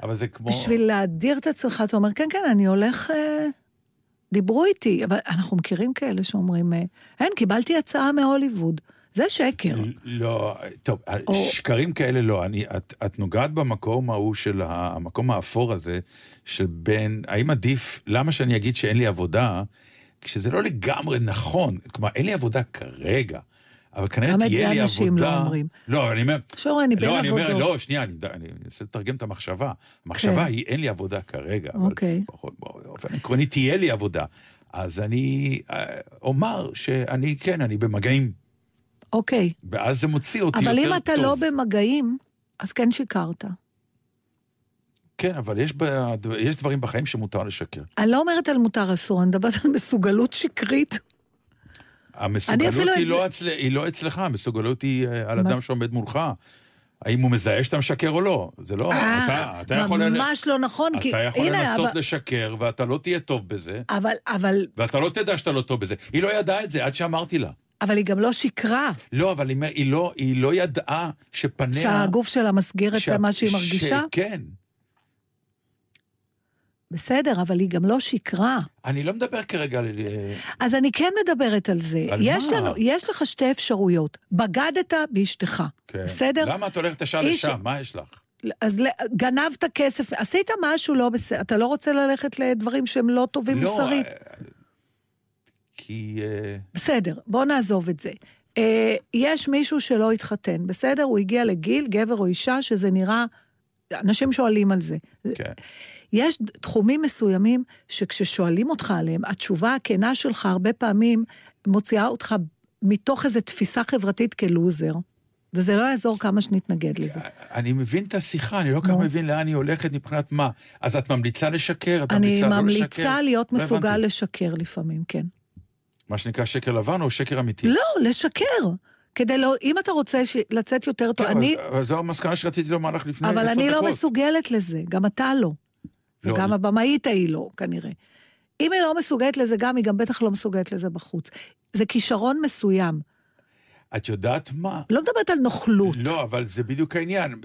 אבל זה כמו... בשביל להדיר את עצמך, אתה אומר, כן, כן, אני הולך... אה, דיברו איתי, אבל אנחנו מכירים כאלה שאומרים, אה, אין, קיבלתי הצעה מהוליווד. זה שקר. לא, טוב, או- שקרים כאלה לא. אני, את, את נוגעת במקום ההוא של ה- המקום האפור הזה, של בין, האם עדיף, למה שאני אגיד שאין לי עבודה, כשזה לא לגמרי נכון. כלומר, אין לי עבודה כרגע, אבל כנראה גם את תהיה זה לי אנשים עבודה... לא אומרים. לא, אני אומר... שור, אני בין לא, אני אומר, עבודות. לא, שנייה, אני אני אנסה לתרגם את המחשבה. המחשבה כן. היא, אין לי עבודה כרגע, אבל אוקיי. באופן עקרוני תהיה לי עבודה. אז אני אה, אומר שאני, כן, אני במגעים, אוקיי. ואז זה מוציא אותי יותר אבל טוב. אם אתה לא במגעים, אז כן שיקרת. כן, אבל יש, ב... יש דברים בחיים שמותר לשקר. אני לא אומרת על מותר אסור, אני מדברת על מסוגלות שקרית. המסוגלות היא לא, זה- אצל... היא לא אצלך, המסוגלות היא אה, על מה אדם? שעומד מולך. האם הוא מזהה שאתה משקר או לא? זה לא, אתה, אתה יכול... ממש לא נכון, כי אתה יכול הנה, לנסות אבל- לשקר, ואתה לא תהיה טוב בזה, אבל, אבל, ואתה לא תדע שאתה לא טוב בזה. היא לא ידעה את זה עד שאמרתי לה. אבל היא גם לא שיקרה, לא, אבל היא, היא, לא, היא לא ידעה שפניה... שהגוף שלה מסגיר את שה- מה שהיא מרגישה. כן. בסדר, אבל היא גם לא שיקרה. אני לא מדבר כרגע על... אה, אז אני כן מדברת על זה. על יש מה? לנו, יש לך שתי אפשרויות. בגדת באשתך, כן. בסדר? למה את הולכת ישר איש- לשם? מה יש לך? אז גנבת כסף, עשית משהו לא בסדר, אתה לא רוצה ללכת לדברים שהם לא טובים מוסרית. אה, כי... אה, בסדר, בוא נעזוב את זה. יש מישהו שלא התחתן, בסדר? הוא הגיע לגיל, גבר או אישה, שזה נראה... אנשים שואלים על זה. כן. יש תחומים מסוימים שכששואלים אותך עליהם, התשובה הכנה שלך הרבה פעמים מוציאה אותך מתוך איזו תפיסה חברתית כלוזר. וזה לא יעזור כמה שנתנגד לזה. אני מבין את השיחה, אני לא כל כך. מבין לאן היא הולכת מבחינת מה. אז את ממליצה לשקר? את אני ממליצה לא לשקר? ממליצה להיות לא מסוגל. לשקר לפעמים, כן. מה שנקרא שקר לבן או שקר אמיתי? לא, לשקר. כדי לא, אם אתה רוצה ש... לצאת יותר טוב, כן, אני, אבל- אבל זו המסקנה שרציתי לומר לך לפני עשר אבל דקות. אני לא מסוגלת לזה, גם אתה לא. לא, וגם אני- הבמאית ההיא לא, כנראה. אם היא לא מסוגלת לזה גם, היא גם בטח לא מסוגלת לזה בחוץ. זה כישרון מסוים. את יודעת מה? לא מדברת על נוכלות. לא, אבל זה בדיוק העניין.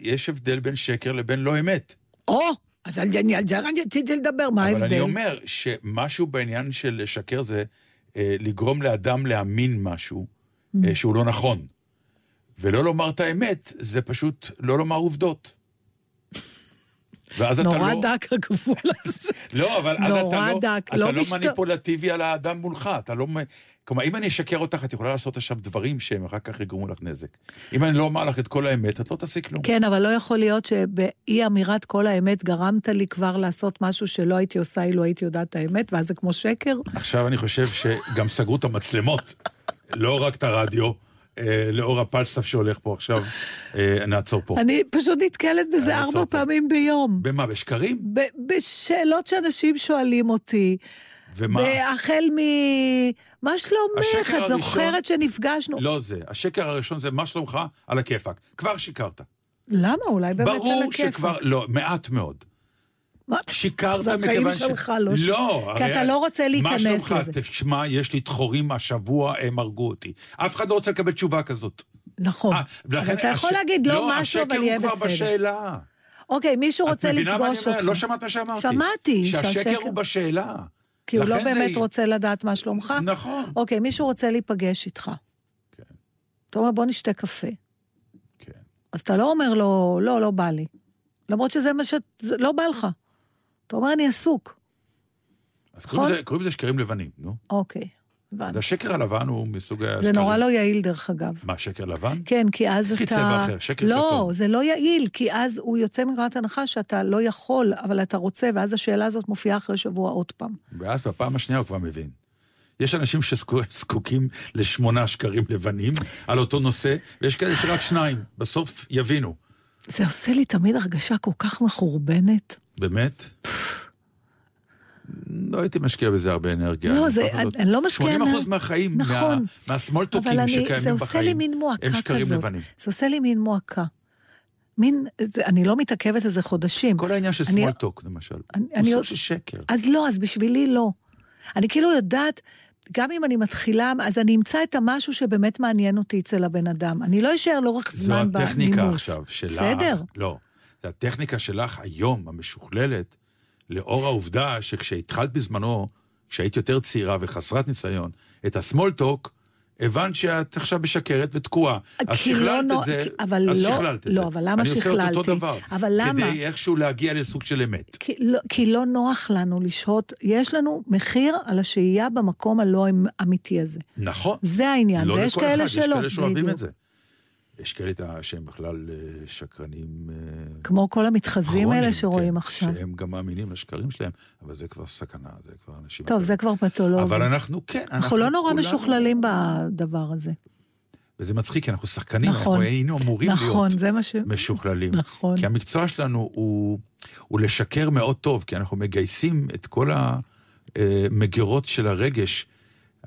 יש הבדל בין שקר לבין לא אמת. או, אז על זה אני רציתי לדבר, מה אבל ההבדל? אני אומר שמשהו בעניין של לשקר זה אה, לגרום לאדם להאמין משהו Mm. אה, שהוא לא נכון. ולא לומר את האמת, זה פשוט לא לומר עובדות. ואז אתה נורא לא... דק הגבול הזה. [laughs] לא, אבל אז נורא אתה לא, דק, אתה לא לא משת- מניפולטיבי על האדם מולך, אתה לא... כלומר, אם אני אשקר אותך, את יכולה לעשות עכשיו דברים שהם אחר כך יגרמו לך נזק. אם אני לא אומר לך את כל האמת, את לא תעשי כלום. כן, אבל לא יכול להיות שבאי אמירת כל האמת גרמת לי כבר לעשות משהו שלא הייתי עושה אילו הייתי יודעת את האמת, ואז זה כמו שקר. עכשיו אני חושב שגם סגרו את המצלמות, לא רק את הרדיו, לאור הפלסטף שהולך פה עכשיו, אה, נעצור פה. אני פשוט נתקלת בזה אני ארבע. פעמים ביום. במה, בשקרים? בשאלות שאנשים שואלים אותי. ומה? החל מ... מה שלומך? את זוכרת שנפגשנו? לא זה. השקר הראשון זה מה שלומך על הכיפאק. כבר שיקרת. למה? אולי באמת על ברור הכיף. שכבר, לא, מעט מאוד. שיקרת זה החיים מכיוון ש... שלך, לא ש- לא, כי אתה לא רוצה להיכנס מה שלומך? לזה. תשמע, יש לי דחורים השבוע, הם הרגו אותי. אף אחד לא רוצה לקבל תשובה כזאת. נכון. אה, אבל אתה יכול להגיד לא משהו, אבל יהיה השקר הוא כבר בסדר. בשאלה. אוקיי, מישהו רוצה לפגוש? אותך. לא שמעת מה שאמרתי. שמעתי, שהשקר הוא בשאלה. כי הוא לא לכן זה- באמת רוצה לדעת מה שלומך. נכון. אוקיי, מישהו רוצה להיפגש איתך. כן. אתה אומר, בוא נשתה קפה. כן. אז אתה לא אומר לו, לא, לא בא לי. למרות שזה מה ש... לא בא לך. אתה אומר, אני עסוק. אז קוראים נכון. לזה- קוראים לזה שקרים לבנים, נו. אוקיי, הבנתי. אז השקר הלבן הוא מסוג השקרים. זה נורא לא יעיל, דרך אגב. מה, שקר לבן? כן, כי אז אתה... צבע אחר, שקר לא, כתום. זה לא יעיל, כי אז הוא יוצא מנקודת הנחה שאתה לא יכול, אבל אתה רוצה, ואז השאלה הזאת מופיעה אחרי שבוע עוד פעם. ואז בפעם השנייה הוא כבר מבין. יש אנשים שזקוקים לשמונה שקרים לבנים על אותו נושא, ויש כאלה שרק שניים. בסוף יבינו. זה עושה לי תמיד הרגשה כל כך מחורבנת. באמת? לא הייתי משקיע בזה הרבה אנרגיה. לא, אני זה- מוכרח אני לא משקיעה 80 אחוז אנר- מהחיים, נכון. מה- מהסמולטוקים אני, שקיימים זה בחיים, עושה לי מין מועקה הם שקרים כזאת. לבנים. זה עושה לי מין מועקה. מין, אני לא מתעכבת על זה חודשים. כל העניין של אני- סמולטוק, למשל, אני- הוא אני- סוג של שקר. אז לא, אז בשבילי לא. אני כאילו יודעת, גם אם אני מתחילה, אז אני אמצא את המשהו שבאמת מעניין אותי אצל הבן אדם. אני לא אשאר לאורך זו זמן בנימוס. הטכניקה עכשיו שלך. בסדר. לא. זו הטכניקה שלך היום, המשוכללת, לאור העובדה שכשהתחלת בזמנו, כשהיית יותר צעירה וחסרת ניסיון, את הסמולטוק, הבנת שאת עכשיו משקרת ותקועה. אז לא שכללת נו- את זה, אבל אז לא- שכללת את לא, זה. אבל למה אני עושה את אותו שכללתי? דבר. אבל למה? כדי איכשהו להגיע לסוג של אמת. כי לא, כי לא נוח לנו לשהות, יש לנו מחיר על השהייה במקום הלא אמיתי הזה. נכון. זה העניין, לא ויש לכל כאלה אחד, שלא. יש כאלה שאוהבים. את זה. יש כאלה שהם בכלל אה, שקרנים... אה, כמו כל המתחזים האלה שרואים כן, עכשיו. שהם גם מאמינים לשקרים שלהם, אבל זה כבר סכנה, זה כבר אנשים... טוב, זה כבר פתולוגיה. אבל אנחנו, כן, אנחנו... אנחנו לא נורא כולנו- משוכללים בדבר הזה. וזה מצחיק, כי אנחנו שחקנים, נכון. אנחנו היינו אמורים נכון, להיות זה מה ש... משוכללים. נכון. כי המקצוע שלנו הוא, הוא לשקר מאוד טוב, כי אנחנו מגייסים את כל המגירות של הרגש.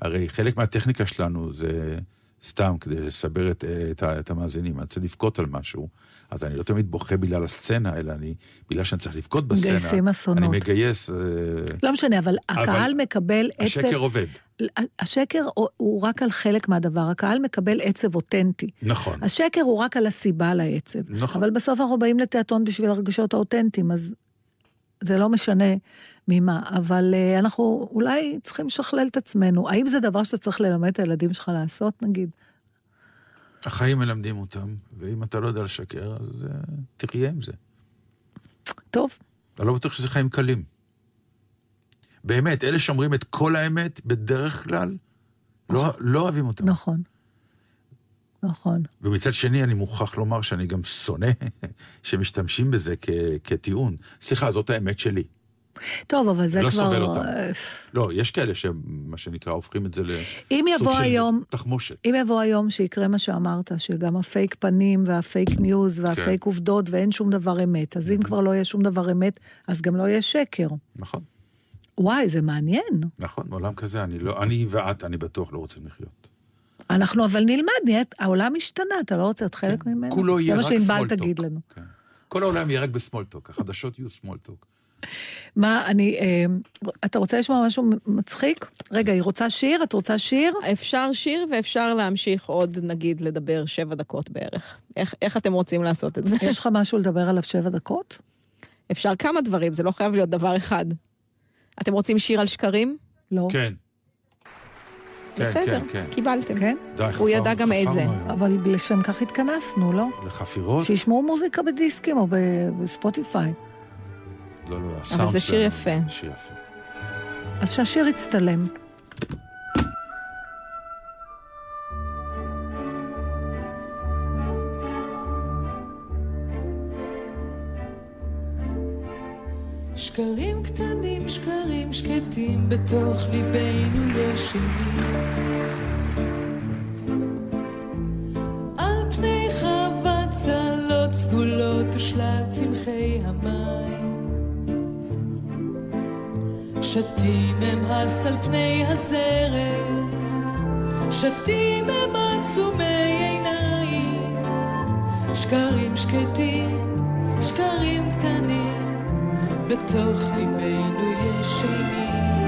הרי חלק מהטכניקה שלנו זה סתם כדי לסבר את, את, ה- את המאזינים. אני רוצה לבכות על משהו, אז אני לא תמיד בוכה בגלל הסצנה, אלא אני, בגלל שאני צריך לבכות בסצנה. מגייסים אסונות. אני מגייס... אה, לא משנה, אבל הקהל מקבל עצב... השקר עובד. השקר הוא- הוא רק על חלק מהדבר, הקהל מקבל עצב אותנטי. נכון. השקר הוא רק על הסיבה לעצב. נכון. אבל בסוף אנחנו באים לתיאטרון בשביל הרגשות האותנטיים, אז זה לא משנה ממה. אבל uh, אנחנו אולי צריכים לשכלל את עצמנו. האם זה דבר שאתה צריך ללמד את הילדים שלך לעשות, נגיד? החיים מלמדים אותם, ואם אתה לא יודע לשקר, אז uh, תחיה עם זה. טוב, אני לא בטוח שזה חיים קלים. באמת, אלה שאומרים את כל האמת, בדרך כלל, לא, לא אוהבים אותם. נכון. נכון. ומצד שני, אני מוכרח לומר שאני גם שונא [laughs] שמשתמשים בזה כ- כטיעון. סליחה, זאת האמת שלי. טוב, אבל זה לא כבר... סובל אותם. לא, יש כאלה שמה שנקרא הופכים את זה לסוג של היום, תחמושת. אם יבוא היום שיקרה מה שאמרת, שגם הפייק פנים וה fake news והפייק כן. עובדות ואין שום דבר אמת, אז אם כבר לא יהיה שום דבר אמת, אז גם לא יהיה שקר. נכון, וואי, זה מעניין. נכון, בעולם כזה אני לא, אני ואת, אני בטוח לא רוצים לחיות. אנחנו אבל נלמד, נהיית, העולם השתנה, אתה לא רוצה להיות חלק ממנו? כן. כולו יהיה רק זה מה שענבל סמולטוק. תגיד לנו. כן. כל העולם יהיה רק בסמולטוק, החדשות יהיו סמולטוק. מה, אני... אה, אתה רוצה לשמוע משהו מצחיק? רגע, היא רוצה שיר? את רוצה שיר? אפשר שיר ואפשר להמשיך עוד, נגיד, לדבר שבע דקות בערך. איך, איך אתם רוצים לעשות את זה? יש לך משהו לדבר עליו שבע דקות? אפשר כמה דברים, זה לא חייב להיות דבר אחד. אתם רוצים שיר על שקרים? לא. כן. כן, בסדר, כן, כן. קיבלתם. כן? די, הוא ידע חפרנו- גם איזה. חפרנו היום. אבל לשם כך התכנסנו, לא? לחפירות? שישמעו מוזיקה בדיסקים או בספוטיפיי. לא, לא, הסאונד זה שיר יפה. שיר יפה. אז שהשיר יצטלם. שקרים קטנים, שקרים שקטים, בתוך ליבנו ישנים. על פני חוות צלות סגולות ושלל צמחי המים. שתים הם הס על פני הזרם, שתים הם עצומי עיניים. שקרים שקטים, שקרים קטנים. בתוך ליבנו ישנים,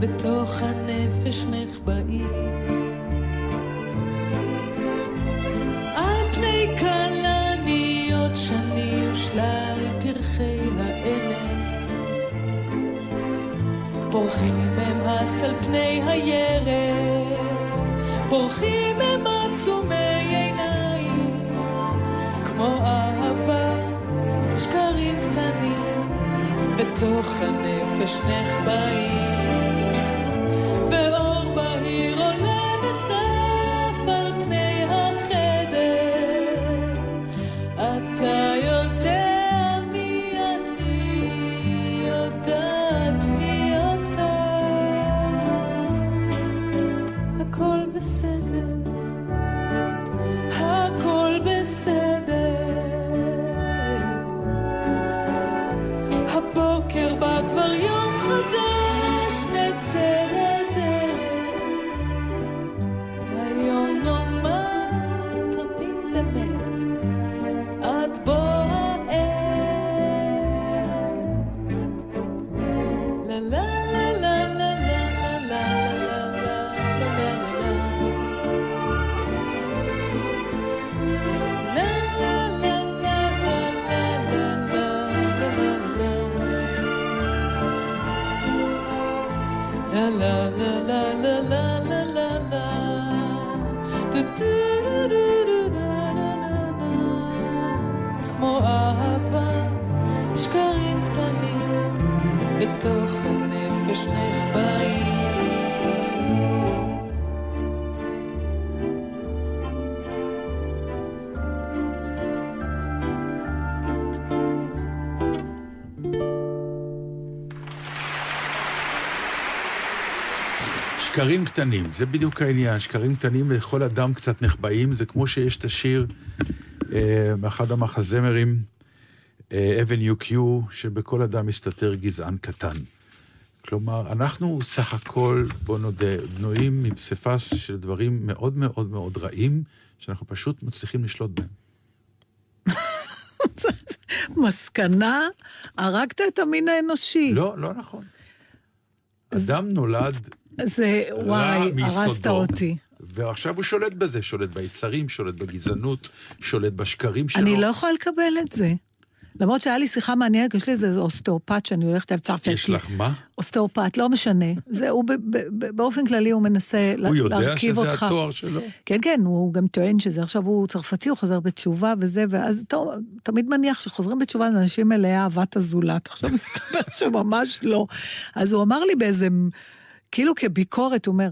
בתוך הנפש נחבאים. על פני כלניות שני ושלל פרחי העמק. פורחים הם הס על פני הירק, פורחים הם עצומי עיניים, כמו אהבה, שקרים קטנים, בתוך הנפש נחבאים. שקרים קטנים, זה בדיוק העניין. שקרים קטנים לכל אדם קצת נחבאים, זה כמו שיש את השיר אה, מאחד המחזמרים, אה, Avenue Q, שבכל אדם מסתתר גזען קטן. כלומר, אנחנו סך הכל, בוא נודה, בנויים מפסיפס של דברים מאוד מאוד מאוד רעים, שאנחנו פשוט מצליחים לשלוט בהם. [laughs] מסקנה, הרגת את המין האנושי. לא, לא נכון. אדם נולד זה, וואי, הרסת אותי. ועכשיו הוא שולט בזה, שולט ביצרים, שולט בגזענות, שולט בשקרים שלו. אני לא יכולה לקבל את זה. למרות שהיה לי שיחה מעניינת, יש לי איזה אוסטאופת שאני הולכת אליו צרפתי. יש לך מה? אוסטאופת, לא משנה. זה, הוא ב, ב, ב, באופן כללי הוא מנסה לה- הוא יודע להרכיב שזה אותך. התואר שלו? כן, כן, הוא גם טוען שזה. עכשיו הוא צרפתי, הוא חוזר בתשובה וזה, ואז טוב, תמיד מניח שחוזרים בתשובה זה אנשים מלאי אהבת הזולת. עכשיו מסתבר [laughs] שממש לא. אז הוא אמר לי באיזה, כאילו כביקורת, הוא אומר,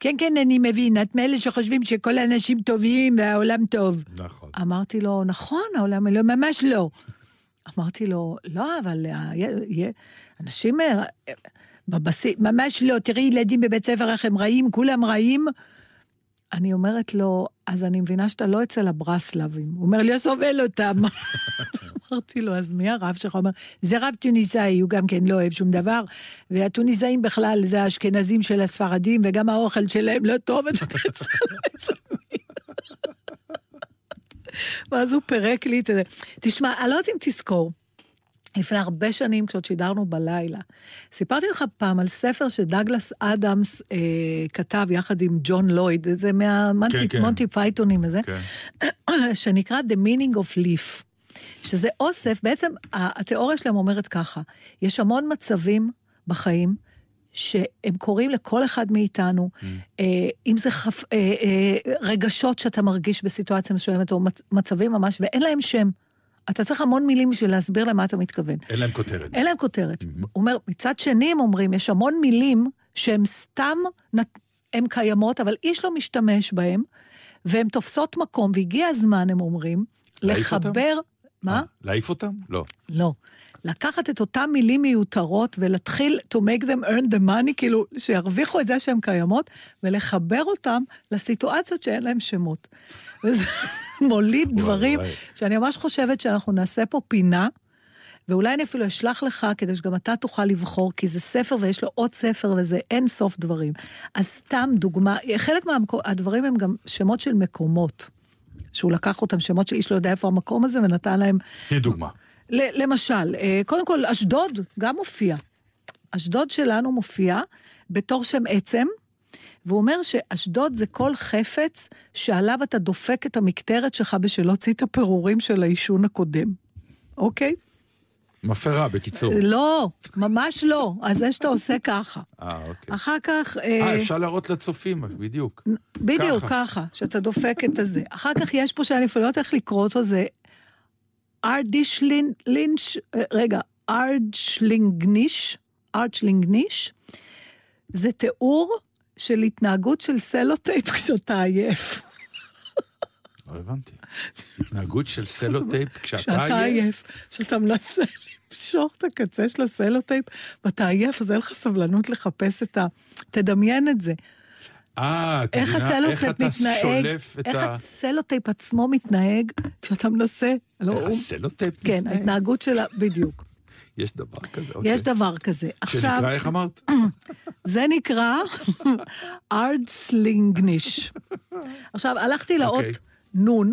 כן, כן, אני מבין, את מאלה שחושבים שכל האנשים טובים והעולם טוב. נכון. אמרתי לו, נכון, העולם לא, ממש לא. אמרתי לו, לא, אבל ה- י- י- אנשים אה, בבסיס, ממש לא, תראי ילדים בבית ספר איך הם רעים, כולם רעים. אני אומרת לו, אז אני מבינה שאתה לא אצל הברסלבים. הוא אומר לי, לא סובל אותם. [laughs] אמרתי לו, אז מי הרב שלך? הוא אומר, זה רב טוניסאי, הוא גם כן לא אוהב שום דבר, והטוניסאים בכלל זה האשכנזים של הספרדים, וגם האוכל שלהם לא טוב, [laughs] אתה תצא ואז הוא פירק לי את זה. תשמע, אני לא יודעת אם תזכור. לפני הרבה שנים, כשעוד שידרנו בלילה, סיפרתי לך פעם על ספר שדגלס אדמס אה, כתב יחד עם ג'ון לויד, זה מהמונטי כן, כן. מונטי פייתונים הזה, כן. [clears throat] שנקרא The Meaning of Leaf, שזה אוסף, בעצם התיאוריה שלהם אומרת ככה, יש המון מצבים בחיים שהם קורים לכל אחד מאיתנו, Mm. אה, אם זה חפ... אה, אה, רגשות שאתה מרגיש בסיטואציה מסוימת, או מצ... מצבים ממש, ואין להם שם. אתה צריך המון מילים בשביל להסביר למה אתה מתכוון. אין להם כותרת. אין להם כותרת. הוא אומר, מצד שני הם אומרים, יש המון מילים שהן סתם, הן קיימות, אבל איש לא משתמש בהן, והן תופסות מקום, והגיע הזמן, הם אומרים, להעיף אותם? לחבר... מה? אה, להעיף אותם? לא. לא. לקחת את אותן מילים מיותרות ולהתחיל to make them earn the money, כאילו, שירוויחו את זה שהן קיימות, ולחבר אותם לסיטואציות שאין להן שמות. וזה [laughs] מוליד דברים. שאני ממש חושבת שאנחנו נעשה פה פינה, ואולי אני אפילו אשלח לך כדי שגם אתה תוכל לבחור, כי זה ספר ויש לו עוד ספר וזה אין סוף דברים. אז סתם דוגמה, חלק מהדברים הם גם שמות של מקומות. שהוא לקח אותם, שמות שאיש לא יודע איפה המקום הזה, ונתן להם תני דוגמה. ל- למשל, אה, קודם כל, אשדוד גם מופיע. אשדוד שלנו מופיע בתור שם עצם, והוא אומר שאשדוד זה כל חפץ שעליו אתה דופק את המקטרת שלך בשביל להוציא את הפירורים של העישון הקודם. אוקיי? מפרה, בקיצור. לא, ממש לא. אז זה שאתה עושה ככה. אה, אוקיי. אחר כך... אה, אפשר להראות לצופים, בדיוק. בדיוק, ככה. ככה, שאתה דופק את הזה. אחר כך יש פה שאני אפילו לא יודעת איך לקרוא אותו, זה ארדישלינץ', רגע, ארדשלינגניש, ארדשלינגניש, זה תיאור של התנהגות של סלוטייפ [laughs] כשאתה עייף. לא הבנתי. התנהגות של סלוטייפ [laughs] כשאתה כשאתה עייף? עייף, כשאתה מנסה [laughs] למשוך את הקצה של הסלוטייפ, ואתה עייף, אז אין לך סבלנות לחפש את ה... תדמיין את זה. אה, איך הסלוטייפ מתנהג, איך ה... הסלוטייפ עצמו מתנהג כשאתה מנסה. לא, איך הוא- הסלוטייפ כן, מתנהג? ההתנהגות שלה, בדיוק. יש דבר כזה, אוקיי. יש דבר כזה. עכשיו, שנקרא, איך אמרת? [clears throat] זה נקרא [laughs] ארדסלינגניש. עכשיו, הלכתי לאות אוקיי. נון.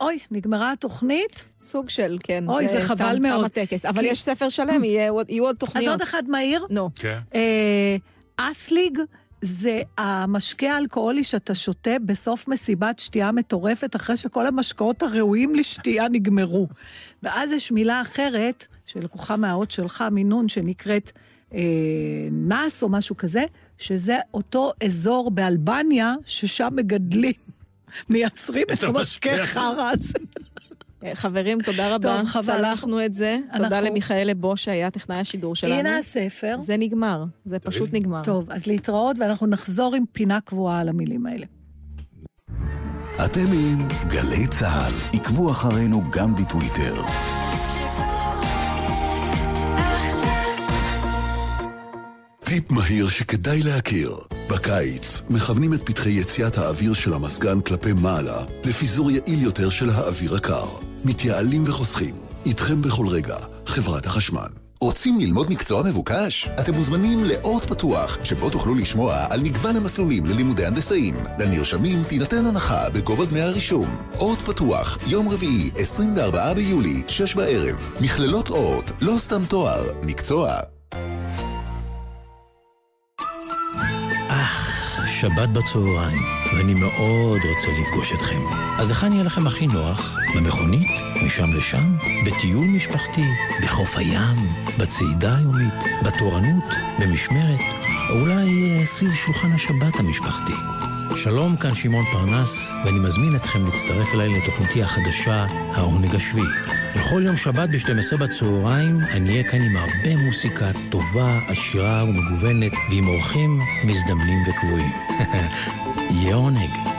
אוי, נגמרה התוכנית? סוג של, כן. אוי, זה חבל תם- מאוד. תם הטקס. אבל כי- יש ספר שלם, עוד- יהיו עוד אז תוכניות. עוד אחד מהיר. נו. כן. אה, אסליג זה המשקה האלכוהולי שאתה שותה בסוף מסיבת שתייה מטורפת, אחרי שכל המשקאות הראויים לשתייה נגמרו. ואז יש מילה אחרת, שלקוחה מהאות שלך, מנון, שנקראת אה, נאס או משהו כזה, שזה אותו אזור באלבניה, ששם מגדלים, מייצרים את המשקה המשקה. חרא הזה. אה, חברים, תודה רבה. טוב, חבל. צלחנו את זה. תודה אנחנו- למיכאל לבו שהיה טכנאי השידור שלנו. הנה הספר. זה נגמר. זה פשוט נגמר. טוב, אז להתראות, ואנחנו נחזור עם פינה קבועה על המילים האלה. אתם עם גלי צה"ל. עקבו אחרינו גם בטוויטר. טיפ מהיר שכדאי להכיר. בקיץ מכוונים את פתחי יציאת האוויר של המזגן כלפי מעלה לפיזור יעיל יותר של האוויר הקר. מתייעלים וחוסכים. איתכם בכל רגע, חברת החשמל. רוצים ללמוד מקצוע מבוקש? אתם מוזמנים לאות פתוח, שבו תוכלו לשמוע על מגוון המסלולים ללימודי הנדסאים. לנרשמים תינתן הנחה בגובה דמי הרישום. אות פתוח, יום רביעי, 24 ביולי, 6 בערב. מכללות אות, לא סתם תואר, מקצוע. שבת בצהריים, ואני מאוד רוצה לפגוש אתכם. אז היכן יהיה לכם הכי נוח? במכונית? משם לשם? בטיול משפחתי? בחוף הים? בצעידה היומית? בתורנות? במשמרת? או אולי אה, סביב שולחן השבת המשפחתי? שלום, כאן שמעון פרנס, ואני מזמין אתכם להצטרף אליי לתוכניתי החדשה, העונג השביעי. בכל יום שבת ב-12 בצהריים אני אהיה כאן עם הרבה מוסיקה טובה, עשירה ומגוונת, ועם אורחים מזדמנים וקבועים. [laughs] יהיה עונג.